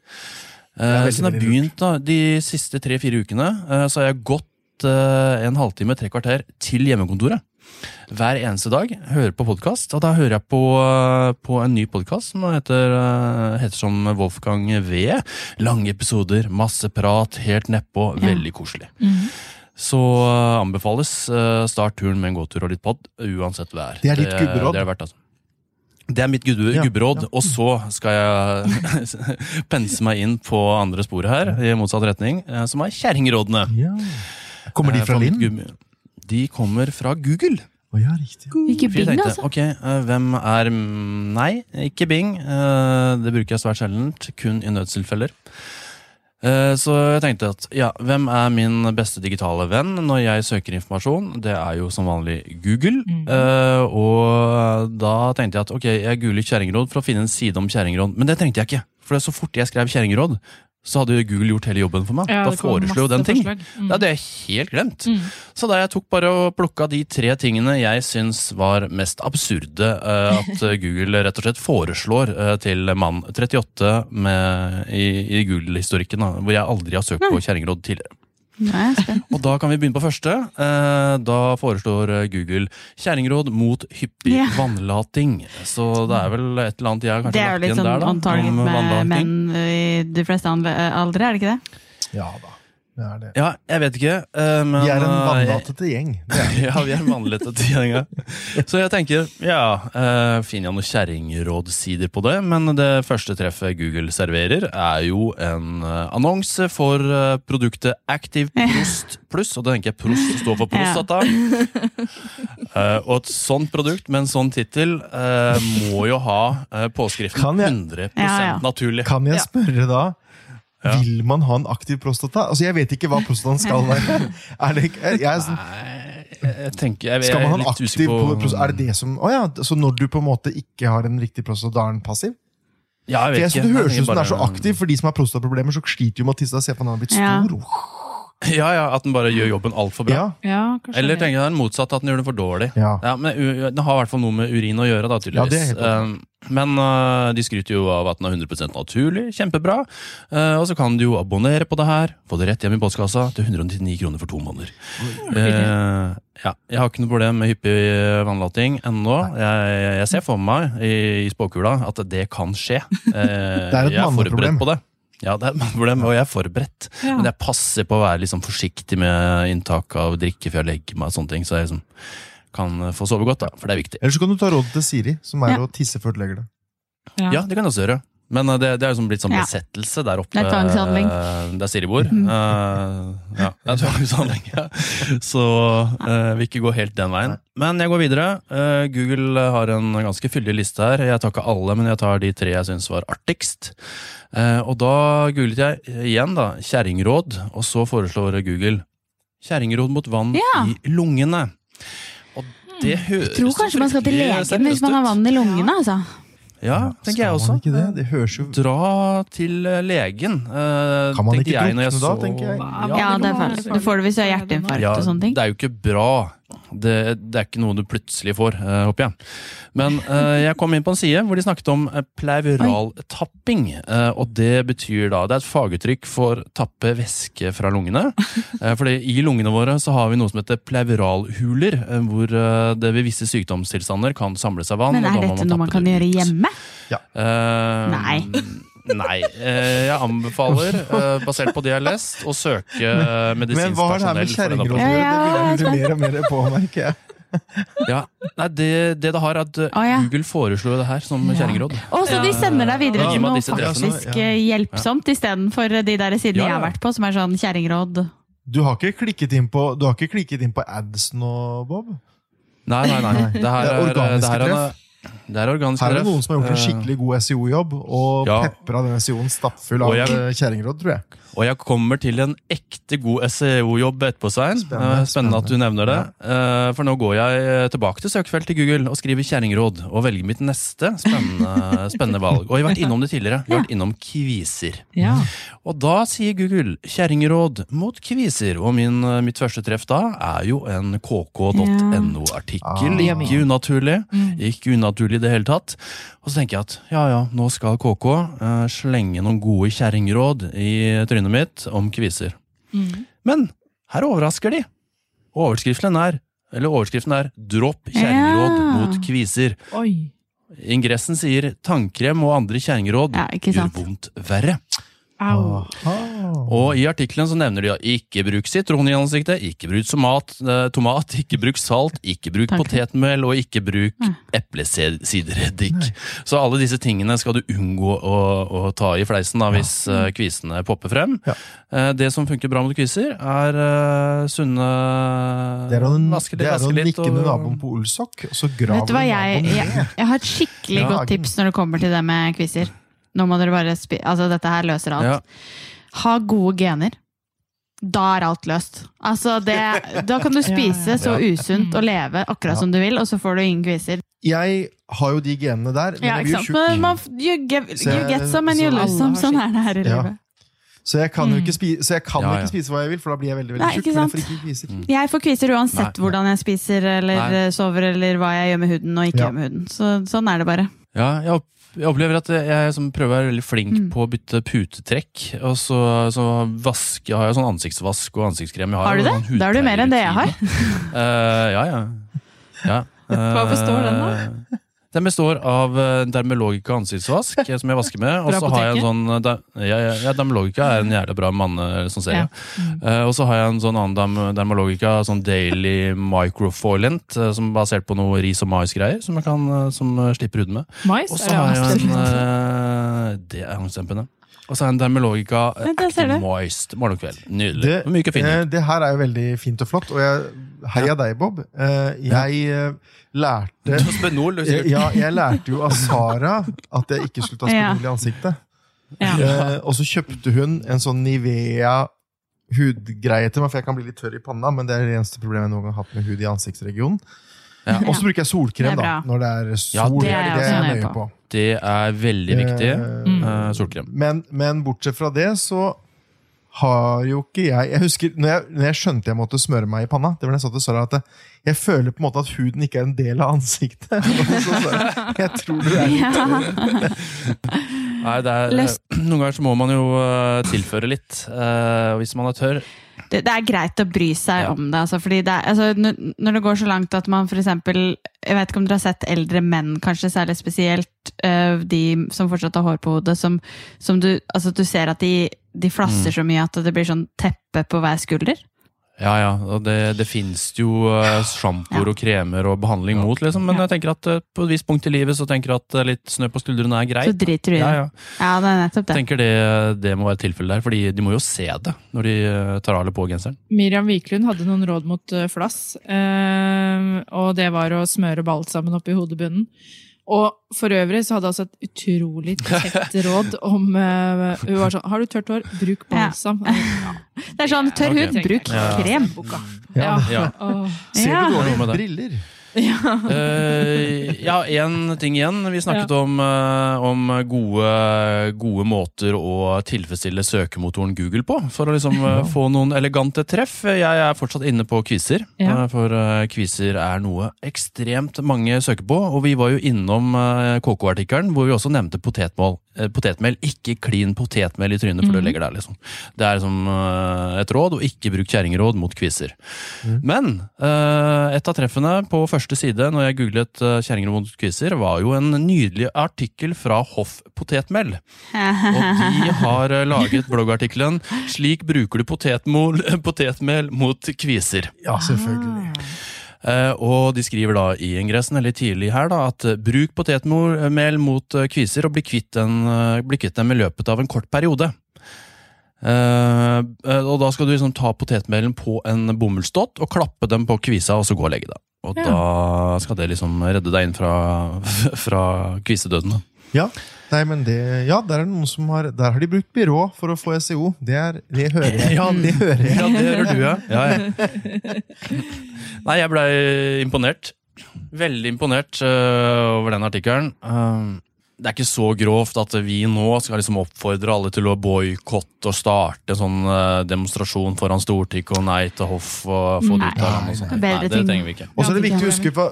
Speaker 3: Uh, så det har begynt da, De siste tre-fire ukene så har jeg gått en halvtime, tre kvarter til hjemmekontoret. Hver eneste dag. Hører på podkast. Og da hører jeg på, eh, på en ny podkast som heter, eh, heter som Wolfgang V. Lange episoder, masse prat, helt nedpå.
Speaker 4: Ja.
Speaker 3: Veldig koselig.
Speaker 1: Mhm.
Speaker 3: Så eh, anbefales start turen med en gåtur og litt pod, uansett vær.
Speaker 2: Det er ditt gubberåd?
Speaker 3: Det er, verdt, altså. det er mitt gubbe,
Speaker 2: Ja,
Speaker 3: gubberåd,
Speaker 2: ja.
Speaker 3: og så skal jeg pense meg inn på andre sporet her, i motsatt retning, som er kjerringrådene.
Speaker 2: Ja. Kommer de fra Linn?
Speaker 3: De kommer fra Google.
Speaker 2: Oh, ja, riktig.
Speaker 4: Ikke Bing,
Speaker 3: tenkte,
Speaker 4: altså.
Speaker 3: ok, eh, hvem er Nei, ikke Bing. Eh, det bruker jeg svært sjeldent, kun i nødstilfeller. Eh, så jeg tenkte at ja, hvem er min beste digitale venn når jeg søker informasjon? Det er jo som vanlig Google.
Speaker 1: Mm
Speaker 3: Eh, og da tenkte jeg at ok, jeg googler kjerringråd for å finne en side om kjerringråd. Men det trengte jeg ikke. For så fort jeg skrev kjerringråd, så hadde jo Google gjort hele jobben for meg.
Speaker 1: Ja,
Speaker 3: da foreslo jo den ting.
Speaker 1: Mm.
Speaker 3: Det hadde jeg helt glemt.
Speaker 1: Mm.
Speaker 3: Så da jeg tok bare og plukka de tre tingene jeg syns var mest absurde uh, at Google rett og slett foreslår uh, til mann 38 med, i, i Google-historikken, hvor jeg aldri har søkt på kjerringråd tidligere.
Speaker 4: Er.
Speaker 3: Og da kan vi begynne på første. Eh, da foreslår Google kjerringråd mot hyppig
Speaker 4: Ja.
Speaker 3: vannlating. Så det er vel et eller annet jeg har
Speaker 4: Det
Speaker 3: kanskje
Speaker 4: er jo
Speaker 3: lagt
Speaker 4: litt
Speaker 3: igjen
Speaker 4: sånn
Speaker 3: der, da.
Speaker 4: on target
Speaker 3: om
Speaker 4: med menn i de fleste aldre, er det ikke det?
Speaker 2: Ja da. Det det.
Speaker 3: Ja, jeg vet ikke, eh, men
Speaker 2: Vi er en vannlattete gjeng. Det.
Speaker 3: Ja, vi er en vannlattete gjeng. Så jeg tenker, ja, eh, finner jeg noen kjerringrådsider på det, men det første treffet Google serverer er jo en eh, annonse for eh, produktet Active Prost Pluss, og da tenker jeg Prost står for prostata. Ja. og et sånt produkt med en sånn tittel eh, må jo ha eh, påskriften 100
Speaker 4: Ja, ja.
Speaker 3: naturlig.
Speaker 2: Kan jeg spørre da?
Speaker 3: Ja.
Speaker 2: Vil man ha en aktiv prostata? Altså, Jeg vet ikke hva prostataen skal være. Er det ikke, jeg jeg, sånn,
Speaker 3: Nei, jeg tenker jeg, jeg
Speaker 2: Skal man ha en aktiv
Speaker 3: på
Speaker 2: Er det det som Å ja, så når du på en måte ikke har en riktig prostata, da er den passiv?
Speaker 3: Ja, jeg
Speaker 2: jeg
Speaker 3: vet
Speaker 2: jeg,
Speaker 3: ikke.
Speaker 2: Det høres ut som den er så aktiv, for de som har prostataproblemer, så sliter jo med å tisse. Se på den har blitt stor.
Speaker 3: Ja, ja, At den bare gjør jobben altfor bra.
Speaker 2: Ja,
Speaker 1: Ja,
Speaker 3: Eller tenker jeg den motsatte, at den gjør den for dårlig.
Speaker 2: ja.
Speaker 3: Ja, men Den har i hvert fall noe med urin å gjøre, da,
Speaker 2: Ja,
Speaker 3: tydeligvis.
Speaker 2: det er helt
Speaker 3: Eh, men uh, de skryter jo av at den er 100% naturlig. Kjempebra. Uh, og så kan du jo abonnere på det her, få det rett hjem i postkassa til 199 kroner for to måneder. Eh, ja, jeg har ikke noe problem med hyppig vannlating ennå. Jeg, jeg ser for meg i, i spåkula at det kan skje. Eh,
Speaker 2: Det er et
Speaker 3: jeg er
Speaker 2: manneproblem.
Speaker 3: forberedt på det. Ja, det er et manneproblem, og jeg er forberedt.
Speaker 1: Ja.
Speaker 3: Men jeg passer på å være liksom forsiktig med inntak av drikke før jeg legger meg, og sånne ting, så jeg liksom kan få sove godt, da, for det er viktig.
Speaker 2: Eller så kan du ta rådet til Siri, som er
Speaker 4: Ja.
Speaker 2: å tisse før du legger deg.
Speaker 1: Ja.
Speaker 3: Ja, det kan jeg også gjøre. Men eh, det, det er jo som blitt sånn besettelse der oppe.
Speaker 4: Det er tvangshandling.
Speaker 3: eh, Der Siri bor. Uh, ja, det er tvangshandling. Ja. Så uh, vil ikke gå helt den veien. Men jeg går videre. Uh, Google har en ganske fyldig liste her. Jeg tar ikke alle, men jeg tar de tre jeg syns var artigst. Uh, og da googlet jeg igjen, da, kjerringråd, og så foreslår Google kjerringråd mot vann
Speaker 4: Ja.
Speaker 3: i lungene. Og det høres
Speaker 4: Tror kanskje man skal til legen hvis man har vann i lungene. altså.
Speaker 3: Ja, tenker jeg også.
Speaker 2: det? Det høres jo
Speaker 3: Dra til eh, legen. Uh,
Speaker 2: Kan man ikke drukne da, tenker jeg?
Speaker 4: Ja, det er farlig. Du får det hvis du har hjerteinfarkt
Speaker 3: Ja,
Speaker 4: og sånne ting.
Speaker 3: det er jo ikke bra. Det, det er ikke noe du plutselig får, uh, håper jeg. Men uh, jeg kom inn på en side hvor de snakket om eh, pleuraltapping. eh, og det betyr da Det er et faguttrykk for tappe væske fra lungene. Uh, fordi i lungene våre så har vi noe som heter pleuralhuler, hvor det ved visse sykdomstilstander kan samle seg vann.
Speaker 4: Men
Speaker 3: og
Speaker 4: er dette noe man kan
Speaker 3: det
Speaker 4: gjøre hjemme?
Speaker 3: Ja.
Speaker 4: Nei.
Speaker 3: Nei. eh, jeg anbefaler, eh, basert på det jeg har lest, å søke eh,
Speaker 2: Men hva har det her med
Speaker 3: personell.
Speaker 2: kjerringråd å gjøre?
Speaker 4: ja,
Speaker 2: Det vil jeg
Speaker 4: jeg
Speaker 2: lure mer og mer på, merker jeg.
Speaker 3: Ja. Nei, det, det det har, er at
Speaker 4: Å, ja.
Speaker 3: Google foreslo det her som kjerringråd.
Speaker 4: Og så de sender deg videre
Speaker 3: Ja,
Speaker 4: til noe faktisk
Speaker 2: Ja.
Speaker 4: hjelpsomt, istedenfor de der sidene
Speaker 3: Ja,
Speaker 4: jeg har vært på, som er sånn kjerringråd.
Speaker 2: Du har ikke klikket inn på, du har ikke klikket inn på ads nå, Bob?
Speaker 3: Nei, nei, nei. Det her
Speaker 2: Det er
Speaker 3: er, det her er. Det er organisk
Speaker 2: Her er det noen som har gjort en skikkelig god SEO-jobb, og
Speaker 3: Ja.
Speaker 2: pepra den SEO-en stappfull av
Speaker 3: jeg-
Speaker 2: kjerringråd, tror jeg.
Speaker 3: Og jeg kommer til en ekte god SEO-jobb etterpå, Svein.
Speaker 2: Spennende,
Speaker 3: Eh, Spennende at du nevner det. Ja. For nå går jeg tilbake til søkefeltet i Google og skriver kjerringråd, og velger mitt neste spennende, spennende valg. Og jeg har vært innom det tidligere. Jeg har vært innom kviser.
Speaker 1: Ja.
Speaker 3: Og da sier Google kjerringråd mot kviser, og min, eh, mitt første treff da er jo en kk.no-artikkel.
Speaker 2: Ah.
Speaker 3: Ikke unaturlig.
Speaker 1: Mm.
Speaker 3: Ikke unaturlig i det hele tatt. Og så tenker jeg at ja ja, nå skal KK eh, slenge noen gode kjerringråd i trynet mitt om kviser.
Speaker 1: Mm.
Speaker 3: Men her overrasker de. Overskriften er, eller overskriften er 'Dropp kjerringråd
Speaker 4: Ja.
Speaker 3: mot kviser'.
Speaker 1: Oi.
Speaker 3: Ingressen sier 'tannkrem og andre kjerringråd
Speaker 4: Ja,
Speaker 3: gjør vondt verre'.
Speaker 1: Au.
Speaker 3: Og i artikkelen så nevner de at ikke bruk sitron i ansiktet, ikke bruk tomat, eh, tomat ikke bruk salt, ikke bruk
Speaker 4: Takk.
Speaker 3: potetmel og ikke bruk
Speaker 4: Nei.
Speaker 3: eplesidereddik. Så alle disse tingene skal du unngå å, å ta i fleisen da, hvis eh, kvisene popper frem.
Speaker 2: Ja.
Speaker 3: Eh, det som funker bra mot kviser, er eh, sunne
Speaker 2: Det er å, nikke med naboen på Olsok, og så graver
Speaker 4: Vet du hva,
Speaker 2: du
Speaker 4: jeg, jeg, jeg har et skikkelig
Speaker 2: Ja,
Speaker 4: godt tips når det kommer til det med quizer. Nå må dere bare spi Altså, dette her løser alt.
Speaker 3: Ja.
Speaker 4: Ha gode gener. Da er alt løst. Altså, det, da kan du spise
Speaker 1: Ja, ja,
Speaker 4: så usunt og leve akkurat
Speaker 2: Ja.
Speaker 4: som du vil, og så får du ingen kviser.
Speaker 2: Jeg har jo de genene der, men
Speaker 4: Ja,
Speaker 2: jeg
Speaker 4: ikke
Speaker 2: blir jo
Speaker 4: sant?
Speaker 2: tjukk.
Speaker 4: Men man, you, get, you get some and you lose some. Sånn er det her i
Speaker 2: Ja.
Speaker 4: livet.
Speaker 2: Så jeg kan jo
Speaker 1: Mm.
Speaker 2: ikke, spi så jeg kan
Speaker 3: Ja, ja.
Speaker 2: ikke spise hva jeg vil, for da blir jeg veldig veldig tjukk. Jeg får ikke kviser.
Speaker 3: Mm.
Speaker 4: Jeg får kviser uansett
Speaker 3: Nei.
Speaker 4: hvordan jeg spiser eller
Speaker 3: Nei.
Speaker 4: sover, eller hva jeg gjør med huden og ikke
Speaker 2: Ja.
Speaker 4: gjør med huden. Så, sånn er det bare.
Speaker 3: Ja, jeg, jeg opplever at jeg som prøver å være veldig flink
Speaker 4: Mm.
Speaker 3: på å bytte putetrekk. Og så, så vaske, har jeg sånn ansiktsvask og ansiktskrem. Jeg
Speaker 4: Har du det?
Speaker 3: sånn
Speaker 4: Da er du mer enn det jeg har.
Speaker 3: uh, ja, ja, ja.
Speaker 1: Uh, Hva består den
Speaker 3: da? Den består av eh, Dermalogica ansiktsvask, eh, som jeg vasker med. Og så har jeg en sånn eh, da, ja, ja, ja, Dermalogica er en jævlig bra manne som serie. uh, og så har jeg en sånn annen derm Dermalogica, sånn Daily Microfoilent, som er basert på noe ris og mais-greier, som jeg kan som slipper huden med.
Speaker 1: Mais?
Speaker 3: Og så
Speaker 1: er
Speaker 3: har jeg en Det er angstdempende. Og så jeg en Dermalogica
Speaker 4: Ja, der ser
Speaker 3: Active. Moist morgen og kveld. Nydelig.
Speaker 2: Det,
Speaker 3: myk og fin.
Speaker 2: det her er jo veldig fint og flott, og jeg heia deg, Bob. Eh, jeg lærte
Speaker 3: Spenol, du.
Speaker 2: Ja, jeg lærte jo av Sara at jeg ikke skulle ta Spenol i ansiktet.
Speaker 1: Ja.
Speaker 2: Eh, og så kjøpte hun en sånn Nivea hudgreie til meg, for jeg kan bli litt tørr i panna, men det er det eneste problemet jeg noen gang har hatt med hud i ansiktsregionen.
Speaker 3: Ja.
Speaker 2: Og så bruker jeg solkrem da, når det er sol.
Speaker 3: Ja, det
Speaker 2: det,
Speaker 4: er jeg
Speaker 2: er jeg
Speaker 4: nøye på.
Speaker 2: på.
Speaker 3: Det er veldig viktig.
Speaker 2: Eh,
Speaker 3: eh, solkrem.
Speaker 2: Men, men bortsett fra det, så har jo ikke jeg Jeg husker når jeg, når jeg skjønte jeg måtte smøre meg i panna, det var da jeg sa til Sara at jeg, jeg føler på en måte at huden ikke er en del av ansiktet. Og så jeg, tror du er litt
Speaker 3: Nei, det er, noen ganger så må man jo eh, tilføre litt. eh, hvis man er tørr
Speaker 4: det, det er greit å bry seg
Speaker 3: Ja.
Speaker 4: om det. Altså, fordi det er, altså, når, når det går så langt at man for eksempel Jeg vet ikke om dere har sett eldre menn, kanskje særlig spesielt de som fortsatt har hår på hodet, som, som du, altså, du ser at de, de flasser
Speaker 3: Mm.
Speaker 4: så mye at det blir sånn teppe på hver skulder.
Speaker 3: Ja, ja. Og det, det fins jo uh, sjampoer
Speaker 4: Ja.
Speaker 3: og kremer og behandling mot, liksom. Men
Speaker 4: Ja.
Speaker 3: jeg tenker at uh, på et visst punkt i livet så tenker jeg at eh, litt snø på skuldrene er greit.
Speaker 4: Så driter du i det.
Speaker 3: Ja,
Speaker 4: Ja,
Speaker 3: ja.
Speaker 4: det er nettopp det.
Speaker 3: tenker det, det må være tilfellet der, fordi de må jo se det når de tar av eller på genseren.
Speaker 1: Miriam Wiklund hadde noen råd mot flass, og det var å smøre balsamen opp i hodebunnen. Og for øvrig så hadde jeg altså et utrolig tett råd om uh, Hun var sånn Har du tørt hår, bruk balsam. Ja.
Speaker 4: Det er sånn tørr hud, bruk
Speaker 3: Ja.
Speaker 4: krem.
Speaker 1: Ja.
Speaker 3: Ja.
Speaker 1: Åh.
Speaker 2: Ser du dårlig?
Speaker 3: med det.
Speaker 2: Briller.
Speaker 3: Eh, ja, én ting igjen. Vi snakket om, uh, om gode, gode måter å tilfredsstille søkemotoren Google på. For å liksom uh, få noen elegante treff. Jeg er fortsatt inne på quizer.
Speaker 1: Ja.
Speaker 3: For uh, quizer er noe ekstremt mange søker på. Og vi var jo innom KK-artikkelen hvor vi også nevnte potetmål. potetmel. Ikke klin potetmel i trynet, for
Speaker 1: Mhm.
Speaker 3: det ligger der, liksom. Det er som eh, et råd, og ikke bruk kjerringråd mot quizer. Men eh, et av treffene på første side når jeg googlet uh, kjerringer mot quizer, var jo en nydelig artikkel fra Hoff Potetmel. Og de har eh, laget bloggartikkelen 'Slik bruker du potetmol, potetmel mot kviser'.
Speaker 2: Ja, selvfølgelig.
Speaker 3: Eh, og de skriver da i ingressen eller tidlig her da, at eh, bruk potetmel mot eh, kviser og bli kvitt, den, eh, bli kvitt dem i løpet av en kort periode. Eh, eh, og da skal du liksom ta potetmelen på en bomullsdott og klappe dem på kvisa, og så gå og legge deg. Og
Speaker 1: Ja.
Speaker 3: da skal det liksom redde deg inn fra, fra kvisedøden.
Speaker 2: Ja, nei, men det, ja, der er noen som har Der har de brukt byrå for å få SEO. Det, er, det hører jeg.
Speaker 3: Ja,
Speaker 2: det hører jeg.
Speaker 3: Ja, det hører du, ja. ja, ja. Nei, jeg blei imponert. Veldig imponert uh, over den artikkelen. Um, det er ikke så grovt at vi nå skal liksom oppfordre alle til å boikotte og starte en sånn øh, demonstrasjon foran Stortinget og nei til hoff og få det ut av landet. og.
Speaker 4: Nei,
Speaker 3: det trenger vi ikke.
Speaker 2: Og så er det viktig å huske på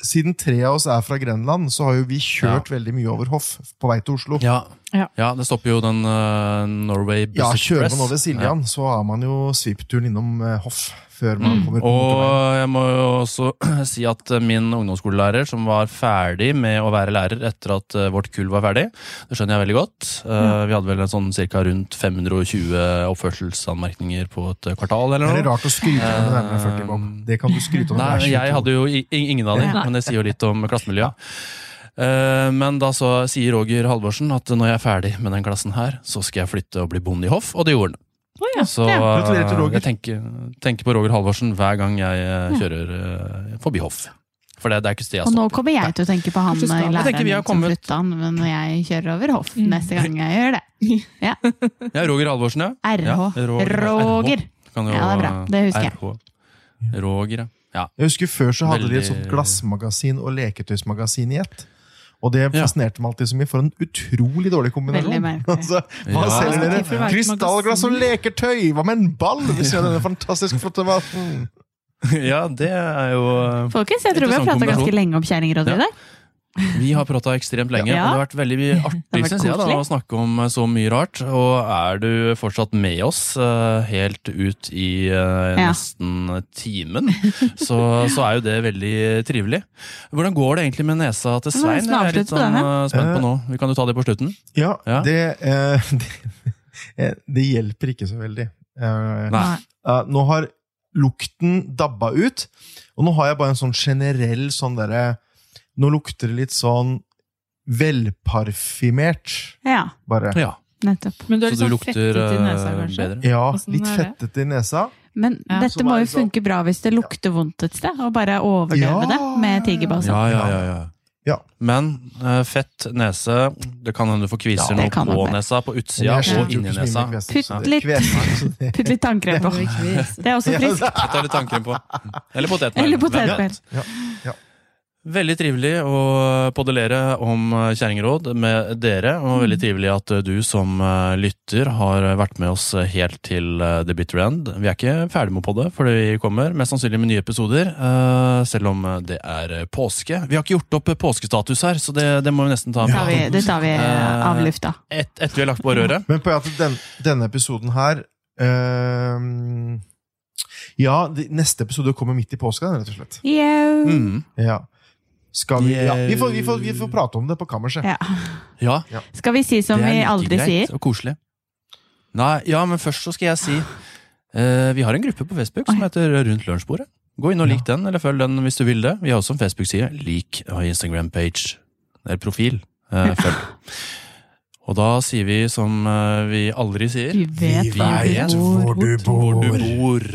Speaker 2: siden tre av oss er fra Grenland, så har jo vi kjørt veldig mye over Hoff på vei til Oslo.
Speaker 3: Ja,
Speaker 1: Ja.
Speaker 3: ja det stopper jo den uh, Norway Press.
Speaker 2: Ja, kjører man over Siljan, så har man jo svippturen innom uh, Hoff før man kommer på.
Speaker 3: Og jeg må jo også si at eh, min ungdomsskolelærer, som var ferdig med å være lærer etter at eh, vårt kull var ferdig, det skjønner jeg veldig godt. Mm. Vi hadde vel en sånn cirka rundt 520 oppførselsanmerkninger på et kvartal eller
Speaker 2: Det er
Speaker 3: noe.
Speaker 2: rart å skryte av det med 40, Bob. Det kan du skryte av.
Speaker 3: Nei, jeg hadde jo ingen av dem, men det sier jo litt om klassemiljøet. Eh, Men da så sier Roger Halvorsen at når jeg er ferdig med den klassen her, så skal jeg flytte og bli bonde i hoff, og det gjorde han. Så
Speaker 4: Ja.
Speaker 2: Så Roger.
Speaker 3: jeg tenker, tenker på Roger Halvorsen hver gang jeg eh, kjører eh, forbi hoff. For det, det er ikke sted jeg
Speaker 4: Og nå kommer jeg til å tenke på han eh,
Speaker 3: Jeg
Speaker 4: læreren som flytta han men når jeg kjører over hoff
Speaker 1: Mm.
Speaker 4: neste gang jeg gjør det. Ja.
Speaker 3: Ja, Roger Halvorsen, ja.
Speaker 4: RH.
Speaker 3: Roger.
Speaker 4: Roger.
Speaker 3: Jo,
Speaker 4: Ja, det er bra. Det husker jeg.
Speaker 3: RH. Roger, ja.
Speaker 2: Jeg husker Før så hadde de et sånt glassmagasin og leketøysmagasin i ett. Og det
Speaker 3: Ja.
Speaker 2: fascinerte meg alltid så mye. For en utrolig dårlig kombinasjon. Altså, hva
Speaker 3: Ja.
Speaker 2: selger dere? Krystallglass og leketøy! Hva med en ball ved siden av denne fantastisk flotte vaten?
Speaker 3: ja, det er jo
Speaker 4: Folkens, jeg tror vi har prata ganske lenge om kjerringråd i
Speaker 3: Ja.
Speaker 4: dag.
Speaker 3: Vi har prata ekstremt lenge,
Speaker 4: Ja.
Speaker 3: og det har vært veldig artig synes jeg, da, å snakke om eh, så mye rart. Og er du fortsatt med oss eh, helt ut i eh,
Speaker 4: Ja.
Speaker 3: nesten timen, så, så er jo det veldig trivelig. Hvordan går det egentlig med nesa til Svein? Jeg er litt sånn, spent på nå. Vi kan jo ta det på slutten.
Speaker 2: Ja,
Speaker 3: Ja.
Speaker 2: Det, eh, det, det hjelper ikke så veldig. Eh,
Speaker 3: Nei.
Speaker 2: eh, nå har lukten dabba ut, og nå har jeg bare en sånn generell sånn derre Nå lukter det litt sånn velparfymert,
Speaker 4: Ja,
Speaker 2: bare.
Speaker 3: Ja,
Speaker 4: nettopp.
Speaker 1: Men du er litt sånn
Speaker 3: lukter
Speaker 1: fettet i nesa,
Speaker 3: eh,
Speaker 1: kanskje?
Speaker 3: bedre.
Speaker 2: Ja, litt
Speaker 1: fettet
Speaker 2: fettete i nesa.
Speaker 4: Men
Speaker 1: Ja.
Speaker 4: dette må jo
Speaker 2: sånn-
Speaker 4: funke bra hvis det lukter vondt et sted, og bare overdøve
Speaker 2: Ja.
Speaker 4: det med tigerbalsam.
Speaker 3: Ja, ja, ja, ja.
Speaker 2: Ja.
Speaker 3: Men uh, fett nese Det kan hende du får kviser
Speaker 4: Ja,
Speaker 3: nå på
Speaker 4: hende.
Speaker 3: nesa, på utsida og inni nesa.
Speaker 4: Putt litt- Putt litt tannkrem på. Det er også friskt.
Speaker 3: Eller potetmel.
Speaker 4: Eller potetmel.
Speaker 2: Ja, ja.
Speaker 3: Veldig trivelig å podellere om kjerringråd med dere, og veldig trivelig at du som eh, lytter har vært med oss helt til eh, The Bitter End. Vi er ikke ferdig med å podde, for vi kommer mest sannsynlig med nye episoder, eh, selv om det er påske. Vi har ikke gjort opp påskestatus her, så det, det må vi nesten ta.
Speaker 4: Det tar vi, det tar vi
Speaker 3: Eh,
Speaker 4: av lufta.
Speaker 3: Et, etter vi har lagt på røret.
Speaker 2: Men på at den, denne episoden her ehm, Ja, de, neste episode kommer midt i påska, rett og slett.
Speaker 4: Yeah.
Speaker 3: Mm.
Speaker 2: Ja. Skal vi, ja, vi, får, vi, får, vi får prate om det på kammerset.
Speaker 4: Ja.
Speaker 3: Ja,
Speaker 4: Skal vi si som
Speaker 3: det er
Speaker 4: vi aldri
Speaker 3: greit
Speaker 4: sier?
Speaker 3: Og koselig. Nei, ja, men først så skal jeg si uh, Vi har en gruppe på Facebook som heter Rundt lunsjbordet. Gå inn og lik den, eller følg den hvis du vil det. Vi har også en Facebook-side. Lik og Instagram-page. Det er profil. Uh, følg. Og da sier vi som uh, vi aldri sier
Speaker 4: Vi vet
Speaker 3: Vi
Speaker 4: hvor du bor.
Speaker 2: hvor du
Speaker 3: hvor du
Speaker 2: bor.
Speaker 3: bor.